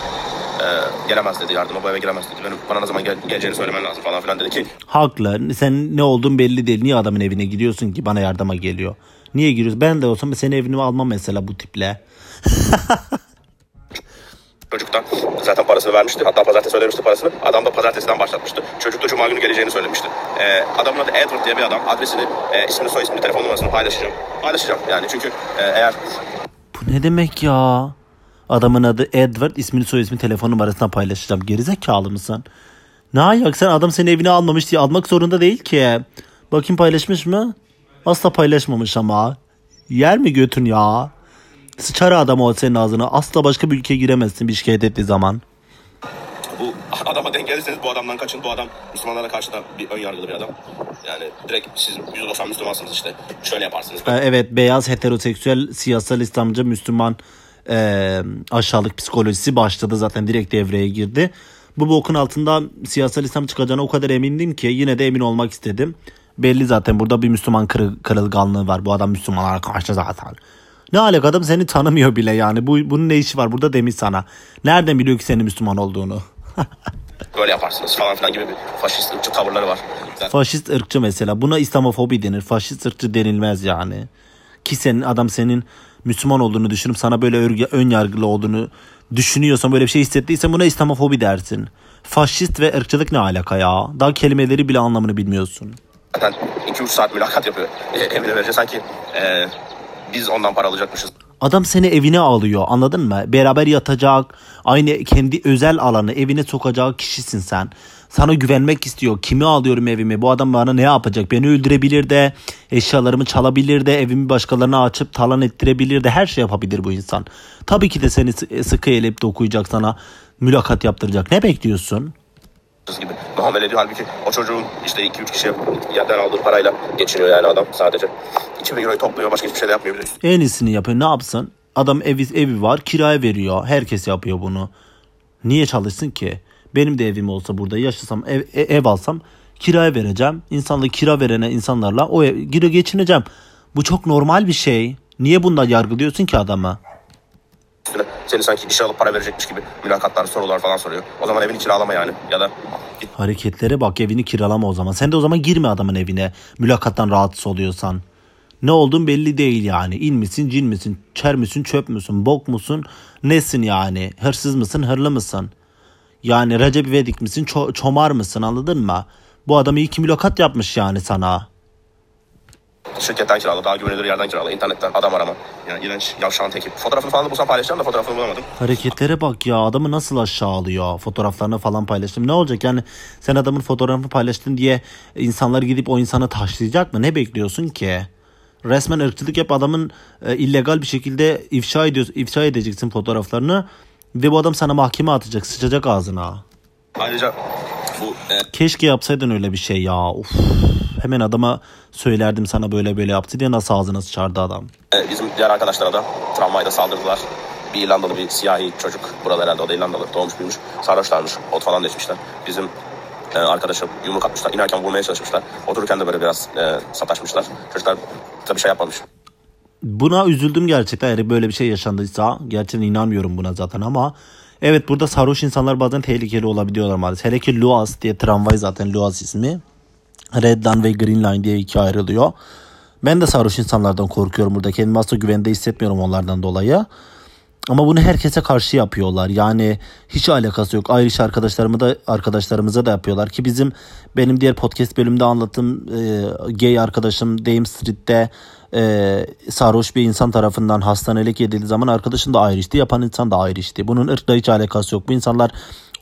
Ee, gelemez dedi yardıma. Bu eve gelemez dedi. Benim, bana ne zaman gel- geleceğini söylemen lazım falan filan dedi ki. Haklı. Sen ne olduğun belli değil. Niye adamın evine gidiyorsun ki bana yardıma geliyor? Niye giriyorsun? Ben de olsam senin evini almam mesela bu tiple. Çocuk da zaten parasını vermişti. Hatta pazartesi ödemişti parasını. Adam da pazartesiden başlatmıştı. Çocuk da cuma günü geleceğini söylemişti. Ee, adamın adı Edward diye bir adam. Adresini, e, ismini, soy ismini, telefon numarasını paylaşacağım. Paylaşacağım yani çünkü e, eğer Bu ne demek ya? Adamın adı Edward, ismini soy ismi telefon numarasına paylaşacağım. Gerizekalı mısın? Ne ayak sen adam senin evine almamış diye almak zorunda değil ki. Bakayım paylaşmış mı? Asla paylaşmamış ama. Yer mi götün ya? Sıçar adam o senin ağzına. Asla başka bir ülkeye giremezsin bir şikayet ettiği zaman. bu adama denk gelirseniz bu adamdan kaçın. Bu adam Müslümanlara karşı da bir ön yargılı bir adam. Yani direkt siz %90 Müslümansınız işte. Şöyle yaparsınız. Ee, Evet beyaz heteroseksüel siyasal İslamcı Müslüman e, aşağılık psikolojisi başladı zaten direkt devreye girdi. Bu bokun altında siyasal İslam çıkacağına o kadar emindim ki yine de emin olmak istedim. Belli zaten burada bir Müslüman kırı- kırılganlığı var. Bu adam Müslümanlara karşı zaten. Ne alaka adam seni tanımıyor bile yani. Bu, bunun ne işi var burada demiş sana. Nereden biliyor ki senin Müslüman olduğunu? <laughs> Böyle yaparsınız falan filan gibi bir faşist ırkçı tavırları var. Zaten Faşist ırkçı mesela. Buna İslamofobi denir. Faşist ırkçı denilmez yani. Ki senin adam senin Müslüman olduğunu düşünüp sana böyle örgü- ön yargılı olduğunu düşünüyorsan böyle bir şey hissettiysen buna İslamofobi dersin. Faşist ve ırkçılık ne alaka ya? Daha kelimeleri bile anlamını bilmiyorsun. zaten 2-3 saat mülakat yapıyor. E, <laughs> evine verecek sanki e, biz ondan para alacakmışız. Adam seni evine alıyor anladın mı? Beraber yatacak, aynı kendi özel alanı evine sokacağı kişisin sen. Sana güvenmek istiyor. Kimi alıyorum evime? Bu adam bana ne yapacak? Beni öldürebilir de, eşyalarımı çalabilir de, evimi başkalarına açıp talan ettirebilir de her şey yapabilir bu insan. Tabii ki de seni sı- sıkı elip dokuyacak sana mülakat yaptıracak. Ne bekliyorsun? Gibi muamele ediyor. Halbuki o çocuğun işte 2-3 kişi yerden aldığı parayla geçiniyor yani adam sadece. 2000 euroyu topluyor başka hiçbir şey de yapmıyor. En iyisini yapıyor. Ne yapsın? Adam evi, evi var kiraya veriyor. Herkes yapıyor bunu. Niye çalışsın ki? Benim de evim olsa burada yaşasam ev, e- ev alsam kiraya vereceğim. İnsanla kira verene insanlarla o ev, geçineceğim. Bu çok normal bir şey. Niye bundan yargılıyorsun ki adamı? Seni sanki işe alıp para verecekmiş gibi mülakatlar sorular falan soruyor. O zaman evini kiralama yani. Ya da git Hareketlere bak evini kiralama o zaman. Sen de o zaman girme adamın evine. Mülakattan rahatsız oluyorsan. Ne olduğun belli değil yani. İn misin, cin misin, çer misin, çöp müsün, bok musun, nesin yani? Hırsız mısın, hırlı mısın? Yani Recep İvedik misin ço- çomar mısın anladın mı? Bu adam iyi ki mülakat yapmış yani sana. Şirketten kirala, daha güvenilir yerden kirala, internetten adam arama. Yani iğrenç, yavşağın teki. Fotoğrafını falan da bulsam paylaşacağım da fotoğrafını bulamadım. Hareketlere bak ya adamı nasıl aşağılıyor fotoğraflarını falan paylaştım. Ne olacak yani sen adamın fotoğrafını paylaştın diye insanlar gidip o insanı taşlayacak mı? Ne bekliyorsun ki? Resmen ırkçılık yap adamın e, illegal bir şekilde ifşa ediyor, ifşa edeceksin fotoğraflarını ve bu adam sana mahkeme atacak, sıçacak ağzına. Ayrıca bu e, Keşke yapsaydın öyle bir şey ya. Hemen adama söylerdim sana böyle böyle yaptı diye nasıl ağzına sıçardı adam. e, bizim diğer arkadaşlara da tramvayda saldırdılar. Bir İrlandalı bir siyahi çocuk. Burada herhalde o da İrlandalı. Doğmuş büyümüş. Sarhoşlarmış. Ot falan deşmişler. Bizim e, arkadaşım yumruk atmışlar. İnerken vurmaya çalışmışlar. Otururken de böyle biraz e, sataşmışlar. Çocuklar tabii şey yapmamış. Buna üzüldüm gerçekten eğer böyle bir şey yaşandıysa. Gerçekten inanmıyorum buna zaten ama evet burada sarhoş insanlar bazen tehlikeli olabiliyorlar maalesef. Hele ki Luas diye tramvay zaten Luas ismi. Red Line ve Green Line diye ikiye ayrılıyor. Ben de sarhoş insanlardan korkuyorum burada. Kendimi asla güvende hissetmiyorum onlardan dolayı. Ama bunu herkese karşı yapıyorlar. Yani hiç alakası yok. Irish arkadaşlarımı da arkadaşlarımıza da yapıyorlar ki bizim benim diğer podcast bölümünde anlattığım e, gay arkadaşım Dame Street'te e, sarhoş bir insan tarafından hastanelik edildiği zaman arkadaşım da Irish'ti. Yapan insan da Irish'ti. Bunun ırkla hiç alakası yok. Bu insanlar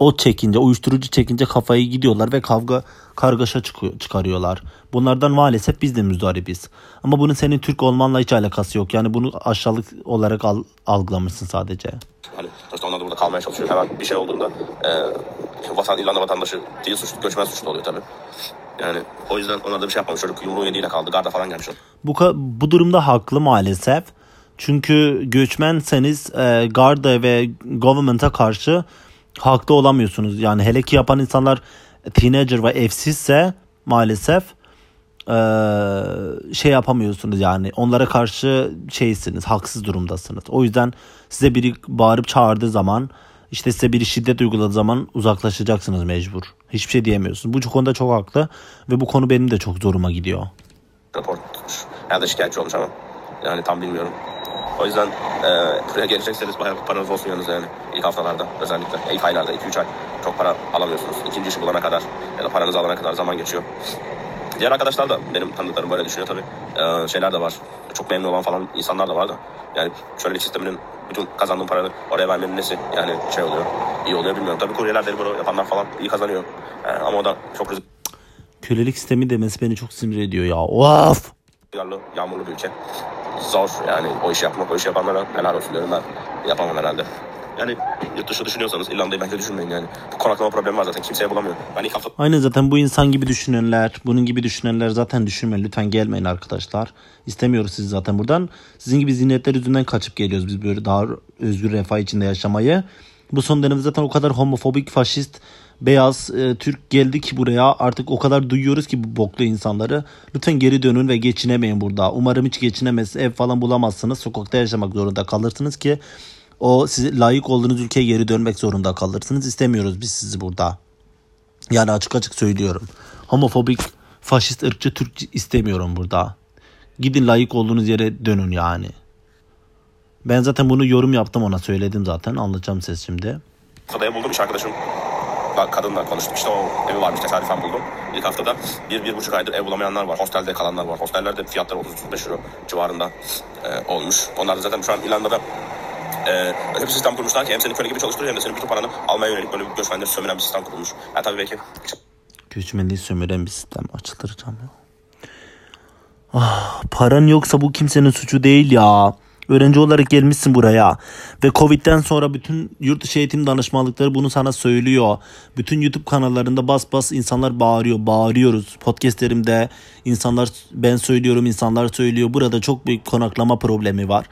o çekince, uyuşturucu çekince kafayı gidiyorlar ve kavga kargaşa çıkıyor, çıkarıyorlar. Bunlardan maalesef biz de müzdaribiz. Ama bunun senin Türk olmanla hiç alakası yok. Yani bunu aşağılık olarak al, algılamışsın sadece. Hani sonuçta onlar da burada kalmaya çalışıyor. Hemen bir şey olduğunda e, vatan, İrlanda vatandaşı değil suçlu, göçmen suçlu oluyor tabii. Yani o yüzden onlar da bir şey yapmamış. Çocuk yumruğu yediğiyle kaldı. Garda falan gelmiş. Bu, bu durumda haklı maalesef. Çünkü göçmenseniz e, Garda ve government'a karşı haklı olamıyorsunuz. Yani hele ki yapan insanlar teenager ve evsizse maalesef e, şey yapamıyorsunuz yani onlara karşı şeysiniz haksız durumdasınız. O yüzden size biri bağırıp çağırdığı zaman işte size biri şiddet uyguladığı zaman uzaklaşacaksınız mecbur. Hiçbir şey diyemiyorsunuz. Bu konuda çok haklı ve bu konu benim de çok zoruma gidiyor. rapor. Ya da şikayetçi olmuş ama. Yani tam bilmiyorum. O yüzden e, buraya gelecekseniz bayağı paranız olsun yanınızda yani. İlk haftalarda özellikle. İlk aylarda 2-3 ay çok para alamıyorsunuz. İkinci işi bulana kadar ya da paranızı alana kadar zaman geçiyor. Diğer arkadaşlar da benim tanıdıklarım böyle düşünüyor tabii. Ee, şeyler de var. Çok memnun olan falan insanlar da var da. Yani şöyle sisteminin bütün kazandığım paranı oraya vermenin nesi yani şey oluyor. iyi oluyor bilmiyorum. Tabii kuryeler deli yapanlar falan iyi kazanıyor. Ee, ama o da çok Kölelik sistemi demesi beni çok sinir ediyor ya. Of! yağmurlu bir ülke. Zor yani o işi yapmak, o işi yapanlara helal olsun diyorum ben. Yapamam herhalde. Yani yurt dışı düşünüyorsanız İrlanda'yı bence düşünmeyin yani. Bu konaklama problemi var zaten kimseye bulamıyor. Ben ilk hafta Aynen zaten bu insan gibi düşünenler, bunun gibi düşünenler zaten düşünmeyin. Lütfen gelmeyin arkadaşlar. İstemiyoruz sizi zaten buradan. Sizin gibi zihniyetler yüzünden kaçıp geliyoruz biz böyle daha özgür refah içinde yaşamayı. Bu son dönemde zaten o kadar homofobik, faşist, beyaz e, Türk geldi ki buraya artık o kadar duyuyoruz ki bu boklu insanları. Lütfen geri dönün ve geçinemeyin burada. Umarım hiç geçinemez, ev falan bulamazsınız. Sokakta yaşamak zorunda kalırsınız ki o size layık olduğunuz ülkeye geri dönmek zorunda kalırsınız. İstemiyoruz biz sizi burada. Yani açık açık söylüyorum. Homofobik, faşist, ırkçı, Türk istemiyorum burada. Gidin layık olduğunuz yere dönün yani. Ben zaten bunu yorum yaptım ona söyledim zaten. Anlatacağım ses şimdi. ev buldum arkadaşım. Kadınla konuştum işte o evi varmış tesadüfen buldum. İlk haftada bir, bir buçuk aydır ev bulamayanlar var. Hostelde kalanlar var. Hostellerde fiyatları 30-35 euro civarında e, olmuş. Onlar da zaten şu an İrlanda'da e, öyle bir sistem kurmuşlar ki hem seni köle gibi çalıştırıyor hem de senin bütün paranı almaya yönelik böyle bir göçmenleri sömüren bir sistem kurulmuş. Ya tabii belki Göçmenliği sömüren bir sistem açılacağım ya. Ah, paran yoksa bu kimsenin suçu değil ya. Öğrenci olarak gelmişsin buraya. Ve Covid'den sonra bütün yurt dışı eğitim danışmanlıkları bunu sana söylüyor. Bütün YouTube kanallarında bas bas insanlar bağırıyor. Bağırıyoruz. Podcastlerimde insanlar ben söylüyorum insanlar söylüyor. Burada çok büyük konaklama problemi var.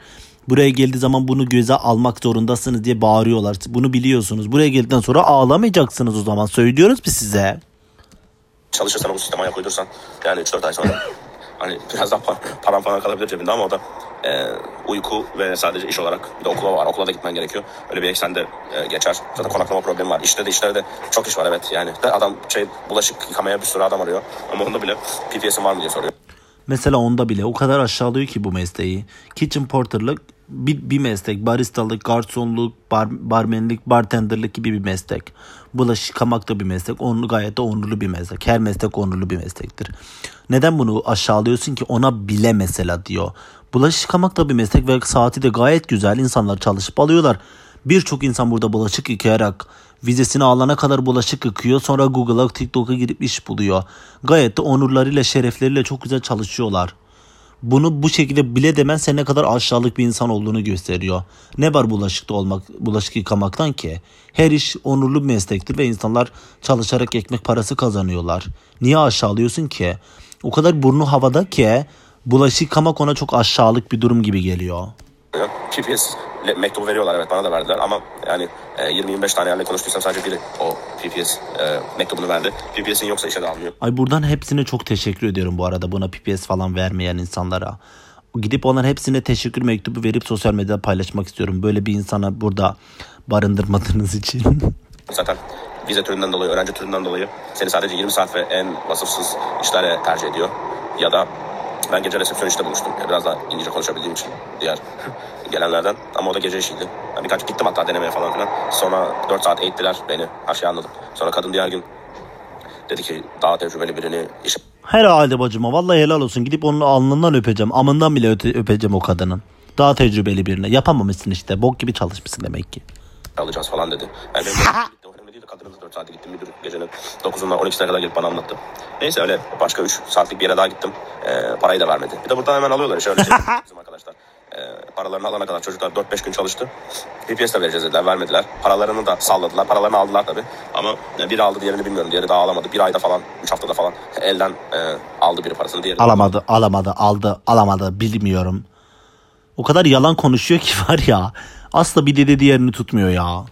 Buraya geldiği zaman bunu göze almak zorundasınız diye bağırıyorlar. Bunu biliyorsunuz. Buraya geldikten sonra ağlamayacaksınız o zaman. Söylüyoruz biz size. çalışırsan o sisteme ayak uydursan yani 3-4 ay sonra hani biraz daha pa- param falan kalabilir cebinde ama o da e, uyku ve sadece iş olarak bir de okula var. Okula da gitmen gerekiyor. Öyle bir eksende e, geçer. Zaten konaklama problemi var. İşte de işte de çok iş var evet yani. De adam şey bulaşık yıkamaya bir sürü adam arıyor. Ama onda bile PPS'in var mı diye soruyor. Mesela onda bile o kadar aşağılıyor ki bu mesleği. Kitchen porterlık bir, bir meslek. Baristalık, garsonluk, bar, barmenlik, bartenderlik gibi bir meslek. Bulaşık yıkamak da bir meslek. Onlu gayet de onurlu bir meslek. Her meslek onurlu bir meslektir. Neden bunu aşağılıyorsun ki ona bile mesela diyor. Bulaşık yıkamak da bir meslek ve saati de gayet güzel. İnsanlar çalışıp alıyorlar. Birçok insan burada bulaşık yıkayarak vizesini alana kadar bulaşık yıkıyor. Sonra Google'a TikTok'a girip iş buluyor. Gayet de onurlarıyla şerefleriyle çok güzel çalışıyorlar. Bunu bu şekilde bile demen sen ne kadar aşağılık bir insan olduğunu gösteriyor. Ne var bulaşıkta olmak, bulaşık yıkamaktan ki? Her iş onurlu bir meslektir ve insanlar çalışarak ekmek parası kazanıyorlar. Niye aşağılıyorsun ki? O kadar burnu havada ki bulaşık yıkamak ona çok aşağılık bir durum gibi geliyor. PPS ile mektubu veriyorlar evet bana da verdiler ama yani e, 20-25 tane yerle konuştuysam sadece biri o PPS e, mektubunu verdi. PPS'in yoksa işe de almıyor. Ay buradan hepsine çok teşekkür ediyorum bu arada buna PPS falan vermeyen insanlara. Gidip onların hepsine teşekkür mektubu verip sosyal medyada paylaşmak istiyorum. Böyle bir insana burada barındırmadığınız için. <laughs> Zaten vize türünden dolayı, öğrenci türünden dolayı seni sadece 20 saat ve en vasıfsız işlere tercih ediyor. Ya da ben gece resepsiyoniste bulmuştum. Yani biraz daha İngilizce konuşabildiğim için diğer <laughs> gelenlerden. Ama o da gece işiydi. Ben birkaç gittim hatta denemeye falan filan. Sonra 4 saat eğittiler beni. Her şeyi anladım. Sonra kadın diğer gün dedi ki daha tecrübeli birini işe Herhalde bacıma vallahi helal olsun. Gidip onun alnından öpeceğim. Amından bile öte- öpeceğim o kadının. Daha tecrübeli birine. Yapamamışsın işte. Bok gibi çalışmışsın demek ki. alacağız falan dedi. Yani <laughs> da 4 saate gittim. Müdür gecenin 9'undan 12'sine kadar gelip bana anlattı. Neyse öyle başka 3 saatlik bir yere daha gittim. Ee, parayı da vermedi. Bir de buradan hemen alıyorlar. Şöyle şey, <laughs> bizim arkadaşlar. Ee, paralarını alana kadar çocuklar 4-5 gün çalıştı. PPS de vereceğiz dediler. Vermediler. Paralarını da salladılar. Paralarını aldılar tabii. Ama e, biri aldı diğerini bilmiyorum. Diğeri daha alamadı. Bir ayda falan, 3 haftada falan elden e, aldı biri parasını. Diğeri Alamadı, alamadı, aldı, alamadı bilmiyorum. O kadar yalan konuşuyor ki var ya. Asla bir dedi diğerini tutmuyor ya.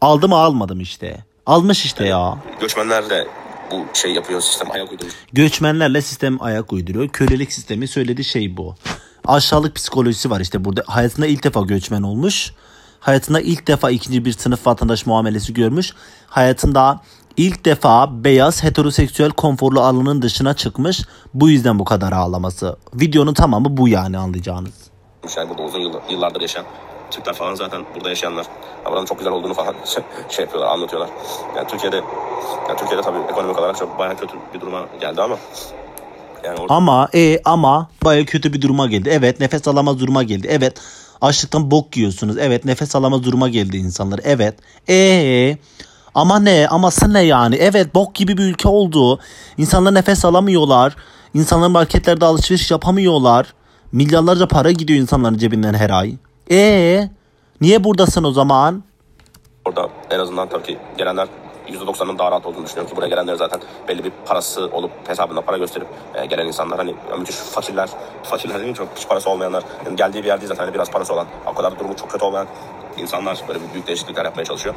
Aldı mı almadım işte. Almış işte ya. Göçmenler de bu şey yapıyor. Sistem ayak uydurmuş. Göçmenlerle sistem ayak uyduruyor. Kölelik sistemi söylediği şey bu. Aşağılık psikolojisi var işte burada. Hayatında ilk defa göçmen olmuş. Hayatında ilk defa ikinci bir sınıf vatandaş muamelesi görmüş. Hayatında ilk defa beyaz heteroseksüel konforlu alanın dışına çıkmış. Bu yüzden bu kadar ağlaması. Videonun tamamı bu yani anlayacağınız. Yani burada uzun yıllar, yıllardır yaşayan Türkler falan zaten burada yaşayanlar. Ya Buranın çok güzel olduğunu falan <laughs> şey yapıyorlar, anlatıyorlar. Yani Türkiye'de yani Türkiye'de tabii ekonomik olarak çok bayağı kötü bir duruma geldi ama yani orada Ama e ama baya kötü bir duruma geldi. Evet nefes alamaz duruma geldi. Evet açlıktan bok yiyorsunuz. Evet nefes alamaz duruma geldi insanlar. Evet. E ama ne? Aması ne yani? Evet bok gibi bir ülke oldu. İnsanlar nefes alamıyorlar. İnsanlar marketlerde alışveriş yapamıyorlar. Milyarlarca para gidiyor insanların cebinden her ay. E niye buradasın o zaman? orada en azından tabii ki gelenler %90'ın daha rahat olduğunu düşünüyorum ki buraya gelenler zaten belli bir parası olup hesabında para gösterip e, gelen insanlar hani ya müthiş fakirler, fakirler değil mi çok hiç parası olmayanlar yani geldiği bir yer değil zaten hani biraz parası olan o kadar durumu çok kötü olmayan insanlar böyle bir büyük değişiklikler yapmaya çalışıyor.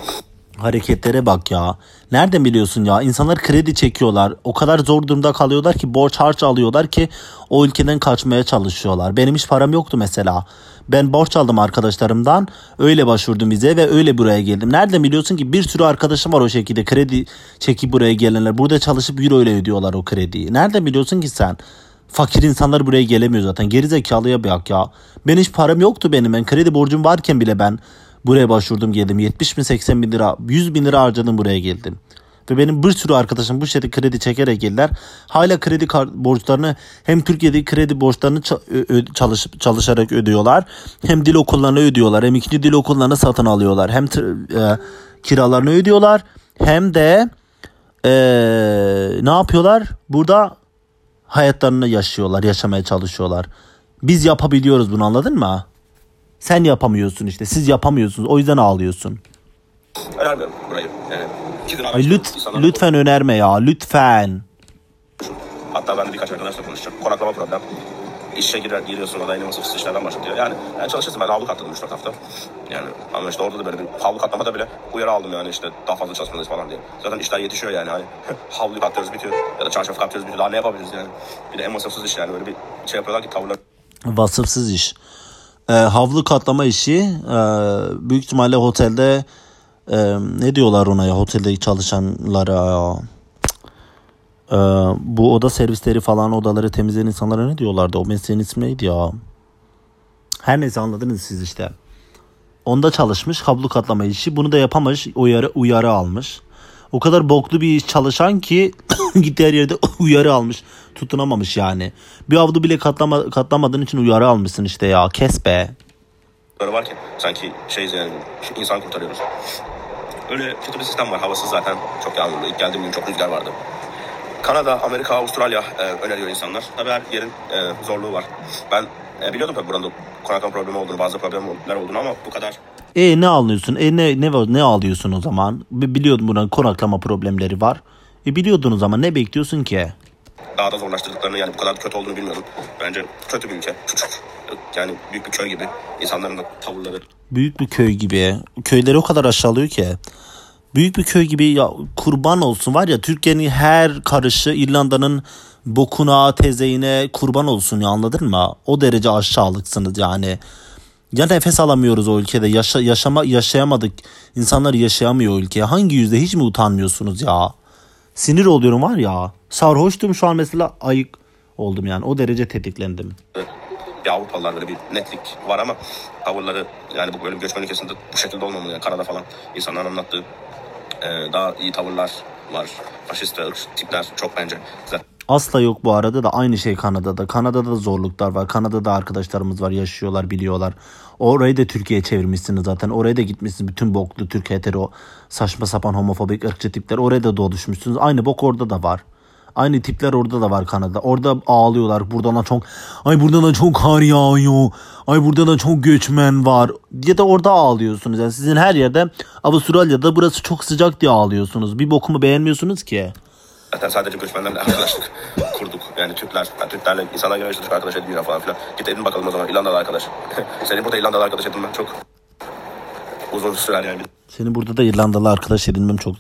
Hareketlere bak ya. Nereden biliyorsun ya? İnsanlar kredi çekiyorlar. O kadar zor durumda kalıyorlar ki borç harç alıyorlar ki o ülkeden kaçmaya çalışıyorlar. Benim hiç param yoktu mesela. Ben borç aldım arkadaşlarımdan. Öyle başvurdum vize ve öyle buraya geldim. Nereden biliyorsun ki bir sürü arkadaşım var o şekilde kredi çekip buraya gelenler. Burada çalışıp euro ile ödüyorlar o krediyi. Nereden biliyorsun ki sen? Fakir insanlar buraya gelemiyor zaten. Geri zekalıya bak ya. Ben hiç param yoktu benim. Ben kredi borcum varken bile ben buraya başvurdum geldim. 70 bin 80 bin lira 100 bin lira harcadım buraya geldim. Ve benim bir sürü arkadaşım bu şekilde kredi çekerek geldiler. Hala kredi borçlarını hem Türkiye'deki kredi borçlarını ça- ö- ö- çalışıp çalışarak ödüyorlar. Hem dil okullarını ödüyorlar. Hem ikinci dil okullarını satın alıyorlar. Hem e, kiralarını ödüyorlar. Hem de e, ne yapıyorlar? Burada hayatlarını yaşıyorlar, yaşamaya çalışıyorlar. Biz yapabiliyoruz bunu anladın mı? Sen yapamıyorsun işte. Siz yapamıyorsunuz. O yüzden ağlıyorsun. Önermiyorum burayı. Yani Ay lüt, lütfen önerme ya. Lütfen. Hatta ben de birkaç arkadaşla konuşacağım. Konaklama problem. İşe girer, giriyorsun o da yine masrafsız işlerden başlatıyor. Yani, yani çalışırsın ben havlu katladım 3-4 hafta. Yani ama işte orada da böyle bir havlu katlamada bile uyarı aldım yani işte daha fazla çalışmalıyız falan diye. Zaten işler yetişiyor yani. Hani, <laughs> havluyu katlıyoruz bitiyor ya da çarşaf katlıyoruz bitiyor. Daha ne yapabiliriz yani. Bir de en masrafsız iş yani böyle bir şey yapıyorlar ki tavırlar Vasıfsız iş. Ee, havlu katlama işi e, büyük ihtimalle otelde e, ne diyorlar ona ya otelde çalışanlara. Ee, bu oda servisleri falan odaları temizleyen insanlara ne diyorlardı? O mesleğin ismi neydi ya? Her neyse anladınız siz işte. Onda çalışmış kablo katlama işi. Bunu da yapamamış uyarı, uyarı almış. O kadar boklu bir iş çalışan ki <coughs> gitti her yerde <coughs> uyarı almış. Tutunamamış yani. Bir avlu bile katlama, katlamadığın için uyarı almışsın işte ya. Kes be. Böyle var ki sanki şey yani insan kurtarıyoruz. Öyle kötü bir sistem var. Havasız zaten çok yağmurlu. İlk geldiğim gün çok rüzgar vardı. Kanada, Amerika, Avustralya e, öneriyor insanlar. Tabii her yerin e, zorluğu var. Ben e, biliyordum tabii buranın konaklama problemi olduğunu, bazı problemler olduğunu ama bu kadar E ne alıyorsun? E ne ne ne alıyorsun o zaman? Bi- Biliyordun buranın konaklama problemleri var. E biliyordun o zaman ne bekliyorsun ki? Daha da zorlaştırdıklarını yani bu kadar kötü olduğunu bilmiyordum. Bence kötü bir ülke. Küçük. <laughs> Yani büyük bir köy gibi. İnsanların da tavırları Büyük bir köy gibi. Köyleri o kadar aşağılıyor ki. Büyük bir köy gibi ya kurban olsun var ya Türkiye'nin her karışı İrlanda'nın bokuna tezeğine kurban olsun ya anladın mı? O derece aşağılıksınız yani. Ya nefes alamıyoruz o ülkede. Yaşa, yaşama, yaşayamadık. İnsanlar yaşayamıyor o ülkeye. Hangi yüzde hiç mi utanmıyorsunuz ya? Sinir oluyorum var ya. Sarhoştum şu an mesela ayık oldum yani. O derece tetiklendim. bir Avrupalılar böyle bir netlik var ama tavırları yani bu böyle bir göçmen ülkesinde bu şekilde olmamalı. Yani Kanada falan insanların anlattığı e, daha iyi tavırlar var. Faşist tipler çok bence. Güzel. Asla yok bu arada da aynı şey Kanada'da. Kanada'da da zorluklar var. Kanada'da arkadaşlarımız var yaşıyorlar biliyorlar. Orayı da Türkiye'ye çevirmişsiniz zaten. Oraya da gitmişsiniz bütün boklu Türk hetero saçma sapan homofobik ırkçı tipler. Oraya da doğuşmuşsunuz. Aynı bok orada da var. Aynı tipler orada da var Kanada. Orada ağlıyorlar. Buradan da çok ay buradan da çok kar yağıyor. Ay burada da çok göçmen var. Ya da orada ağlıyorsunuz. Yani sizin her yerde Avustralya'da burası çok sıcak diye ağlıyorsunuz. Bir bokumu beğenmiyorsunuz ki. Zaten sadece göçmenlerle <laughs> arkadaşlık kurduk. Yani Türkler, yani Türklerle insanlar Türk arkadaş ediniyor falan filan. Git edin bakalım o zaman İrlandalı arkadaş. <laughs> Senin burada İrlandalı arkadaş edinmen çok uzun sürer yani. Seni burada da İrlandalı arkadaş edinmem çok...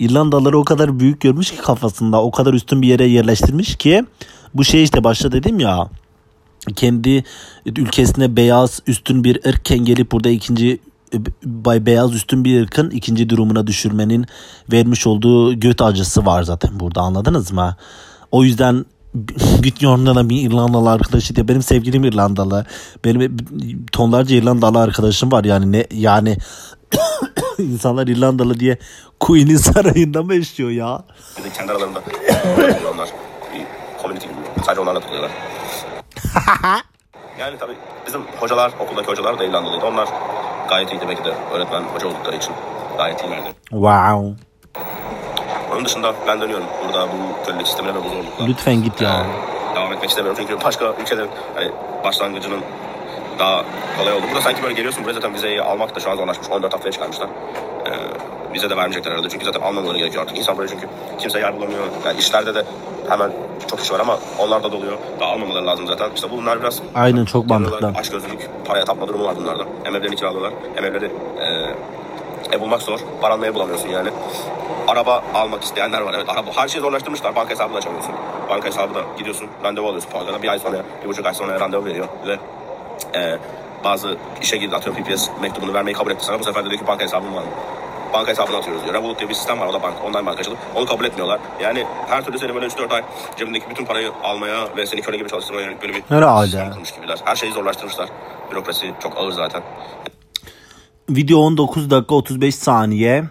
İrlandalıları o kadar büyük görmüş ki kafasında o kadar üstün bir yere yerleştirmiş ki bu şey işte başta dedim ya kendi ülkesine beyaz üstün bir ırkken gelip burada ikinci bay beyaz üstün bir ırkın ikinci durumuna düşürmenin vermiş olduğu göt acısı var zaten burada anladınız mı? O yüzden <laughs> git yorumlara bir İrlandalı arkadaşı diye benim sevgilim İrlandalı. Benim tonlarca İrlandalı arkadaşım var yani ne yani <laughs> insanlar İrlandalı diye Queen'in sarayında mı yaşıyor ya? Kendi aralarında <laughs> onlar bir community gibi. Sadece onlarla takılıyorlar. <laughs> yani tabii bizim hocalar, okuldaki hocalar da İrlandalıydı. Onlar gayet iyiydi belki de öğretmen hoca oldukları için gayet iyilerdi. Wow. Onun dışında ben dönüyorum. Burada bu kölelik sistemine ve bu zorluklar. Lütfen git ya. Ee, devam etmek istemiyorum çünkü başka ülkelerin hani başlangıcının daha kolay oldu. Burada sanki böyle geliyorsun buraya zaten vizeyi almak da şu an zorlaşmış. 14 haftaya çıkarmışlar. Ee, vize de vermeyecekler herhalde çünkü zaten almamaları gerekiyor artık. İnsan buraya çünkü kimse yer bulamıyor. Yani işlerde de hemen çok iş var ama onlar da doluyor. Daha almamaları lazım zaten. İşte bunlar biraz Aynen çok mantıklı. olarak Açgözlülük, paraya tapma durumu var bunlarda. Hem evlerini kiralıyorlar hem evleri e, ev bulmak zor. Paranla ev bulamıyorsun yani. Araba almak isteyenler var. Evet araba her şeyi zorlaştırmışlar. Banka hesabı da açamıyorsun. Banka hesabı da gidiyorsun randevu alıyorsun. Bankada bir ay sonra, bir buçuk ay sonra randevu veriyor. Ve e, bazı işe girdi atıyorum PPS mektubunu vermeyi kabul etti sana. Bu sefer de diyor ki banka hesabın var mı? Banka hesabını atıyoruz diyor. Revolut diye bir sistem var. O da bank, online bankacılık. Onu kabul etmiyorlar. Yani her türlü seni böyle 3-4 ay cebindeki bütün parayı almaya ve seni köle gibi çalıştırmaya yönelik böyle bir Herhalde. sistem kurmuş gibiler. Her şeyi zorlaştırmışlar. Bürokrasi çok ağır zaten. Video 19 dakika 35 saniye.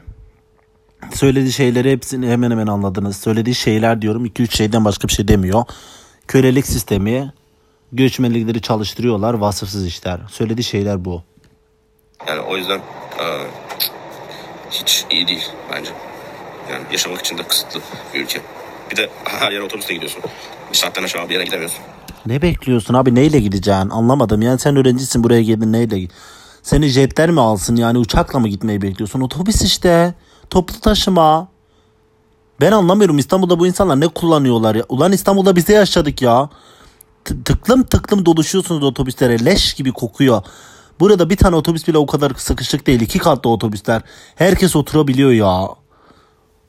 Söylediği şeyleri hepsini hemen hemen anladınız. Söylediği şeyler diyorum 2-3 şeyden başka bir şey demiyor. Kölelik sistemi, göçmenlikleri çalıştırıyorlar, vasıfsız işler. Söylediği şeyler bu. Yani o yüzden e, hiç iyi değil bence. Yani yaşamak için de kısıtlı bir ülke. Bir de <laughs> her yere otobüste gidiyorsun. Bir saatten aşağı bir yere gidemiyorsun. Ne bekliyorsun abi neyle gideceksin anlamadım. Yani sen öğrencisin buraya geldin neyle. Seni jetler mi alsın yani uçakla mı gitmeyi bekliyorsun? Otobüs işte toplu taşıma. Ben anlamıyorum İstanbul'da bu insanlar ne kullanıyorlar ya. Ulan İstanbul'da biz de yaşadık ya. Tıklım tıklım doluşuyorsunuz otobüslere leş gibi kokuyor. Burada bir tane otobüs bile o kadar sıkışık değil. iki katlı otobüsler. Herkes oturabiliyor ya.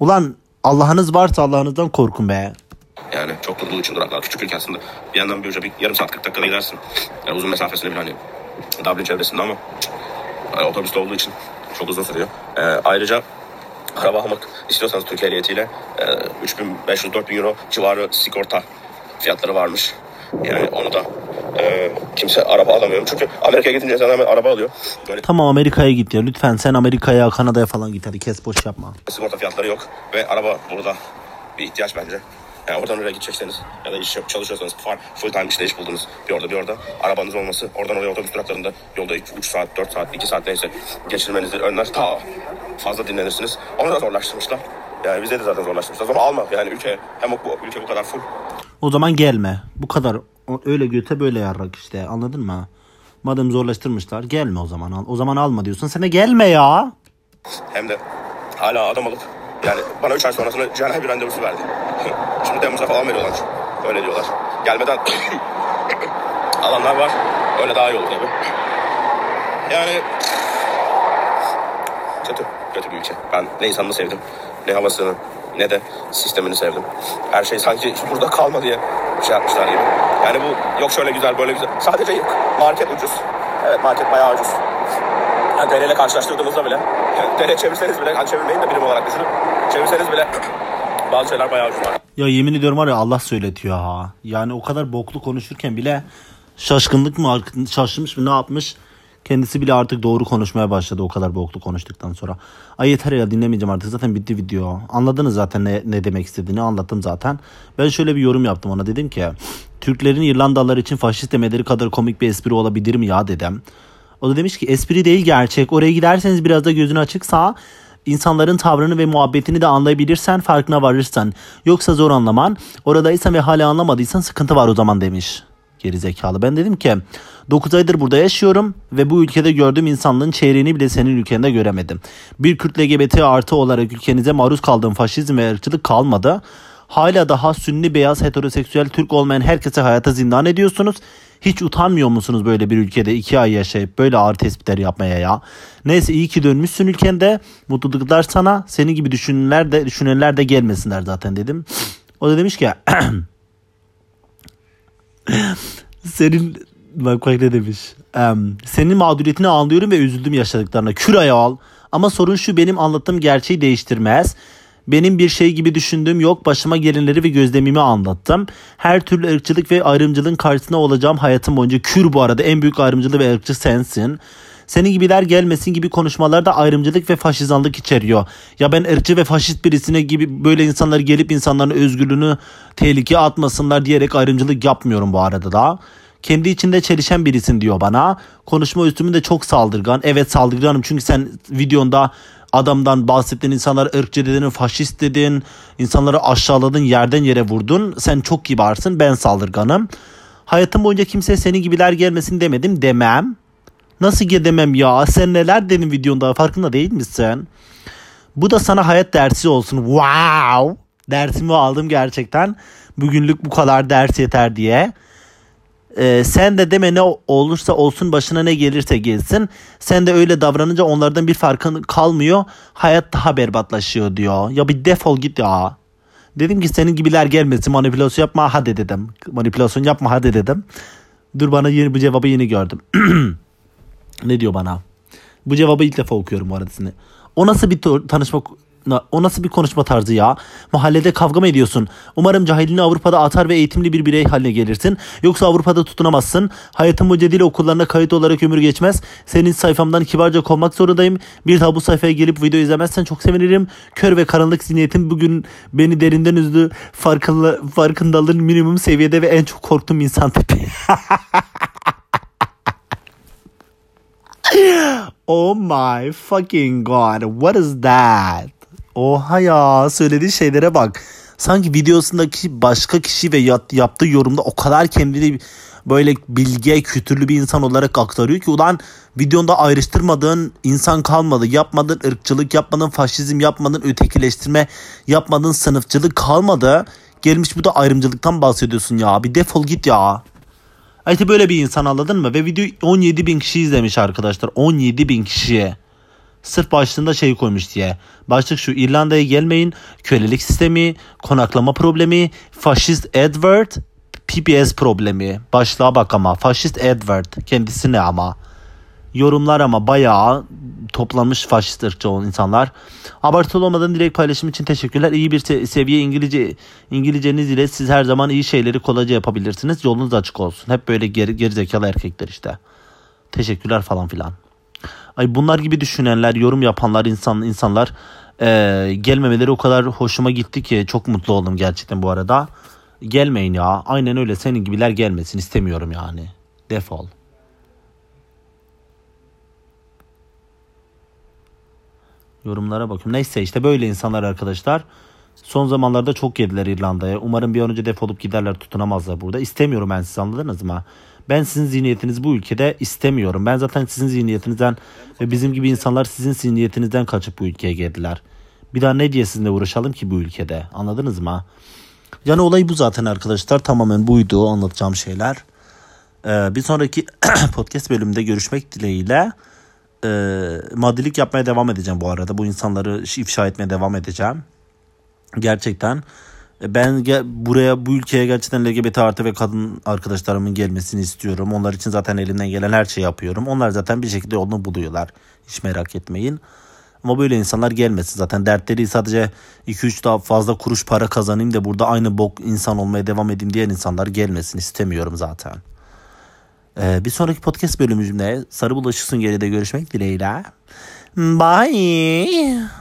Ulan Allah'ınız varsa Allah'ınızdan korkun be. Yani çok durduğu için duraklar küçük ülke aslında. Bir yandan bir uca bir yarım saat 40 dakikada gidersin. Yani uzun mesafesini bile hani Dublin çevresinde ama yani otobüste olduğu için çok uzun sürüyor. Ee, ayrıca araba almak istiyorsanız Türkiye ehliyetiyle e, 3500-4000 euro civarı sigorta fiyatları varmış. Yani onu da e, kimse araba alamıyorum. Çünkü Amerika'ya gidince insanlar hemen araba alıyor. Böyle Tamam Amerika'ya git ya. Lütfen sen Amerika'ya, Kanada'ya falan git. Hadi kes boş yapma. sigorta fiyatları yok. Ve araba burada bir ihtiyaç bence. Yani oradan oraya gidecekseniz ya da iş yap- çalışıyorsanız far, full time işte iş buldunuz bir orada bir orada arabanız olması oradan oraya otobüs duraklarında yolda 3 saat 4 saat 2 saat neyse geçirmenizi önler ta fazla dinlenirsiniz. Onu da zorlaştırmışlar. Yani bize de zaten zorlaştırmışlar. Ama alma yani ülke hem bu ülke bu kadar full O zaman gelme. Bu kadar öyle göte böyle yarrak işte. Anladın mı? Madem zorlaştırmışlar gelme o zaman. O zaman alma diyorsun. De gelme ya. hem de hala adam alıp yani bana 3 ay sonrasında cerrahi bir randevusu verdi. <laughs> Şimdi Temmuz'a falan veriyorlar. Öyle diyorlar. Gelmeden <coughs> alanlar var. Öyle daha iyi olur tabii. Yani kötü. Kötü bir ülke. Ben ne insanını sevdim, ne havasını, ne de sistemini sevdim. Her şey sanki burada kalma diye şey yapmışlar gibi. Yani bu yok şöyle güzel böyle güzel. Sadece yok. Market ucuz. Evet market bayağı ucuz. Yani TL ile karşılaştırdığımızda bile yani TL çevirseniz bile hani çevirmeyin de birim olarak düşünün. Çevirseniz bile <clears throat> bazı şeyler bayağı ucuz. Ya yemin ediyorum var ya Allah söyletiyor ha. Yani o kadar boklu konuşurken bile şaşkınlık mı şaşırmış mı ne yapmış? Kendisi bile artık doğru konuşmaya başladı o kadar boklu konuştuktan sonra. Ay yeter ya dinlemeyeceğim artık zaten bitti video. Anladınız zaten ne, ne demek istediğini anlattım zaten. Ben şöyle bir yorum yaptım ona dedim ki Türklerin İrlandalılar için faşist demeleri kadar komik bir espri olabilir mi ya dedim. O da demiş ki espri değil gerçek. Oraya giderseniz biraz da gözün açıksa insanların tavrını ve muhabbetini de anlayabilirsen farkına varırsan. Yoksa zor anlaman. Oradaysan ve hala anlamadıysan sıkıntı var o zaman demiş. Geri zekalı. Ben dedim ki 9 aydır burada yaşıyorum ve bu ülkede gördüğüm insanlığın çeyreğini bile senin ülkende göremedim. Bir Kürt LGBT artı olarak ülkenize maruz kaldığım faşizm ve ırkçılık kalmadı. Hala daha sünni beyaz heteroseksüel Türk olmayan herkese hayata zindan ediyorsunuz. Hiç utanmıyor musunuz böyle bir ülkede iki ay yaşayıp böyle ağır tespitler yapmaya ya? Neyse iyi ki dönmüşsün ülkende. Mutluluklar sana. Senin gibi düşünenler de, düşünenler de gelmesinler zaten dedim. O da demiş ki <clears throat> <laughs> senin bak bak ne demiş. Em, senin mağduriyetini anlıyorum ve üzüldüm yaşadıklarına. Küraya al. Ama sorun şu benim anlattığım gerçeği değiştirmez. Benim bir şey gibi düşündüğüm yok. Başıma gelenleri ve gözlemimi anlattım. Her türlü ırkçılık ve ayrımcılığın karşısında olacağım hayatım boyunca. Kür bu arada en büyük ayrımcılığı ve ırkçı sensin. Senin gibiler gelmesin gibi konuşmalar da ayrımcılık ve faşizanlık içeriyor. Ya ben ırkçı ve faşist birisine gibi böyle insanlar gelip insanların özgürlüğünü tehlikeye atmasınlar diyerek ayrımcılık yapmıyorum bu arada da. Kendi içinde çelişen birisin diyor bana. Konuşma üstümü de çok saldırgan. Evet saldırganım çünkü sen videonda adamdan bahsettin insanlar ırkçı dedin, faşist dedin, insanları aşağıladın, yerden yere vurdun. Sen çok kibarsın, ben saldırganım. Hayatım boyunca kimseye senin gibiler gelmesin demedim demem. Nasıl demem ya? Sen neler dedin videonda farkında değil misin? Bu da sana hayat dersi olsun. Wow! Dersimi aldım gerçekten. Bugünlük bu kadar ders yeter diye. Ee, sen de deme ne olursa olsun başına ne gelirse gelsin. Sen de öyle davranınca onlardan bir farkın kalmıyor. Hayat daha berbatlaşıyor diyor. Ya bir defol git ya. Dedim ki senin gibiler gelmesin manipülasyon yapma hadi dedim. Manipülasyon yapma hadi dedim. Dur bana yeni bu cevabı yeni gördüm. <clears throat> ne diyor bana? Bu cevabı ilk defa okuyorum bu arasını. O nasıl bir tanışma o nasıl bir konuşma tarzı ya? Mahallede kavga mı ediyorsun? Umarım cahilini Avrupa'da atar ve eğitimli bir birey haline gelirsin. Yoksa Avrupa'da tutunamazsın. Hayatın dil okullarına kayıt olarak ömür geçmez. Senin sayfamdan kibarca kovmak zorundayım. Bir daha bu sayfaya gelip video izlemezsen çok sevinirim. Kör ve karanlık zihniyetim bugün beni derinden üzdü. Farkında, farkındalığın minimum seviyede ve en çok korktuğum insan tipi. <laughs> oh my fucking god. What is that? Oha ya söylediği şeylere bak. Sanki videosundaki başka kişi ve yaptığı yorumda o kadar kendini böyle bilge, kültürlü bir insan olarak aktarıyor ki ulan videonda ayrıştırmadığın insan kalmadı. Yapmadın ırkçılık, yapmadın faşizm, yapmadın ötekileştirme, yapmadın sınıfçılık kalmadı. Gelmiş bu da ayrımcılıktan bahsediyorsun ya. Bir defol git ya. İşte böyle bir insan anladın mı? Ve video 17 bin kişi izlemiş arkadaşlar. 17 bin kişiye. Sırf başlığında şey koymuş diye. Başlık şu İrlanda'ya gelmeyin. Kölelik sistemi, konaklama problemi, faşist Edward, PPS problemi. Başlığa bak ama. Faşist Edward. Kendisi ne ama. Yorumlar ama bayağı toplanmış faşist ırkçı olan insanlar. Abartılı olmadan direkt paylaşım için teşekkürler. İyi bir se- seviye İngilizce İngilizceniz ile siz her zaman iyi şeyleri kolayca yapabilirsiniz. Yolunuz açık olsun. Hep böyle geri, gerizekalı erkekler işte. Teşekkürler falan filan. Ay bunlar gibi düşünenler, yorum yapanlar, insan insanlar e, gelmemeleri o kadar hoşuma gitti ki çok mutlu oldum gerçekten bu arada. Gelmeyin ya. Aynen öyle. Senin gibiler gelmesin istemiyorum yani. Defol. Yorumlara bakıyorum. Neyse işte böyle insanlar arkadaşlar. Son zamanlarda çok geldiler İrlanda'ya. Umarım bir an önce defolup giderler tutunamazlar burada. İstemiyorum ben sizi anladınız mı? Ben sizin zihniyetiniz bu ülkede istemiyorum. Ben zaten sizin zihniyetinizden ve bizim gibi insanlar sizin zihniyetinizden kaçıp bu ülkeye geldiler. Bir daha ne diye sizinle uğraşalım ki bu ülkede anladınız mı? Yani olay bu zaten arkadaşlar. Tamamen buydu anlatacağım şeyler. Ee, bir sonraki <clears throat> podcast bölümünde görüşmek dileğiyle e, maddilik yapmaya devam edeceğim bu arada. Bu insanları ifşa etmeye devam edeceğim. Gerçekten e, ben ge- buraya bu ülkeye gerçekten LGBT artı ve kadın arkadaşlarımın gelmesini istiyorum. Onlar için zaten elimden gelen her şeyi yapıyorum. Onlar zaten bir şekilde yolunu buluyorlar. Hiç merak etmeyin. Ama böyle insanlar gelmesin zaten. Dertleri sadece 2-3 daha fazla kuruş para kazanayım da burada aynı bok insan olmaya devam edeyim diyen insanlar gelmesin istemiyorum zaten. Ee, bir sonraki podcast bölümümüzde Sarı Bulaşıksın geride görüşmek dileğiyle. Bye.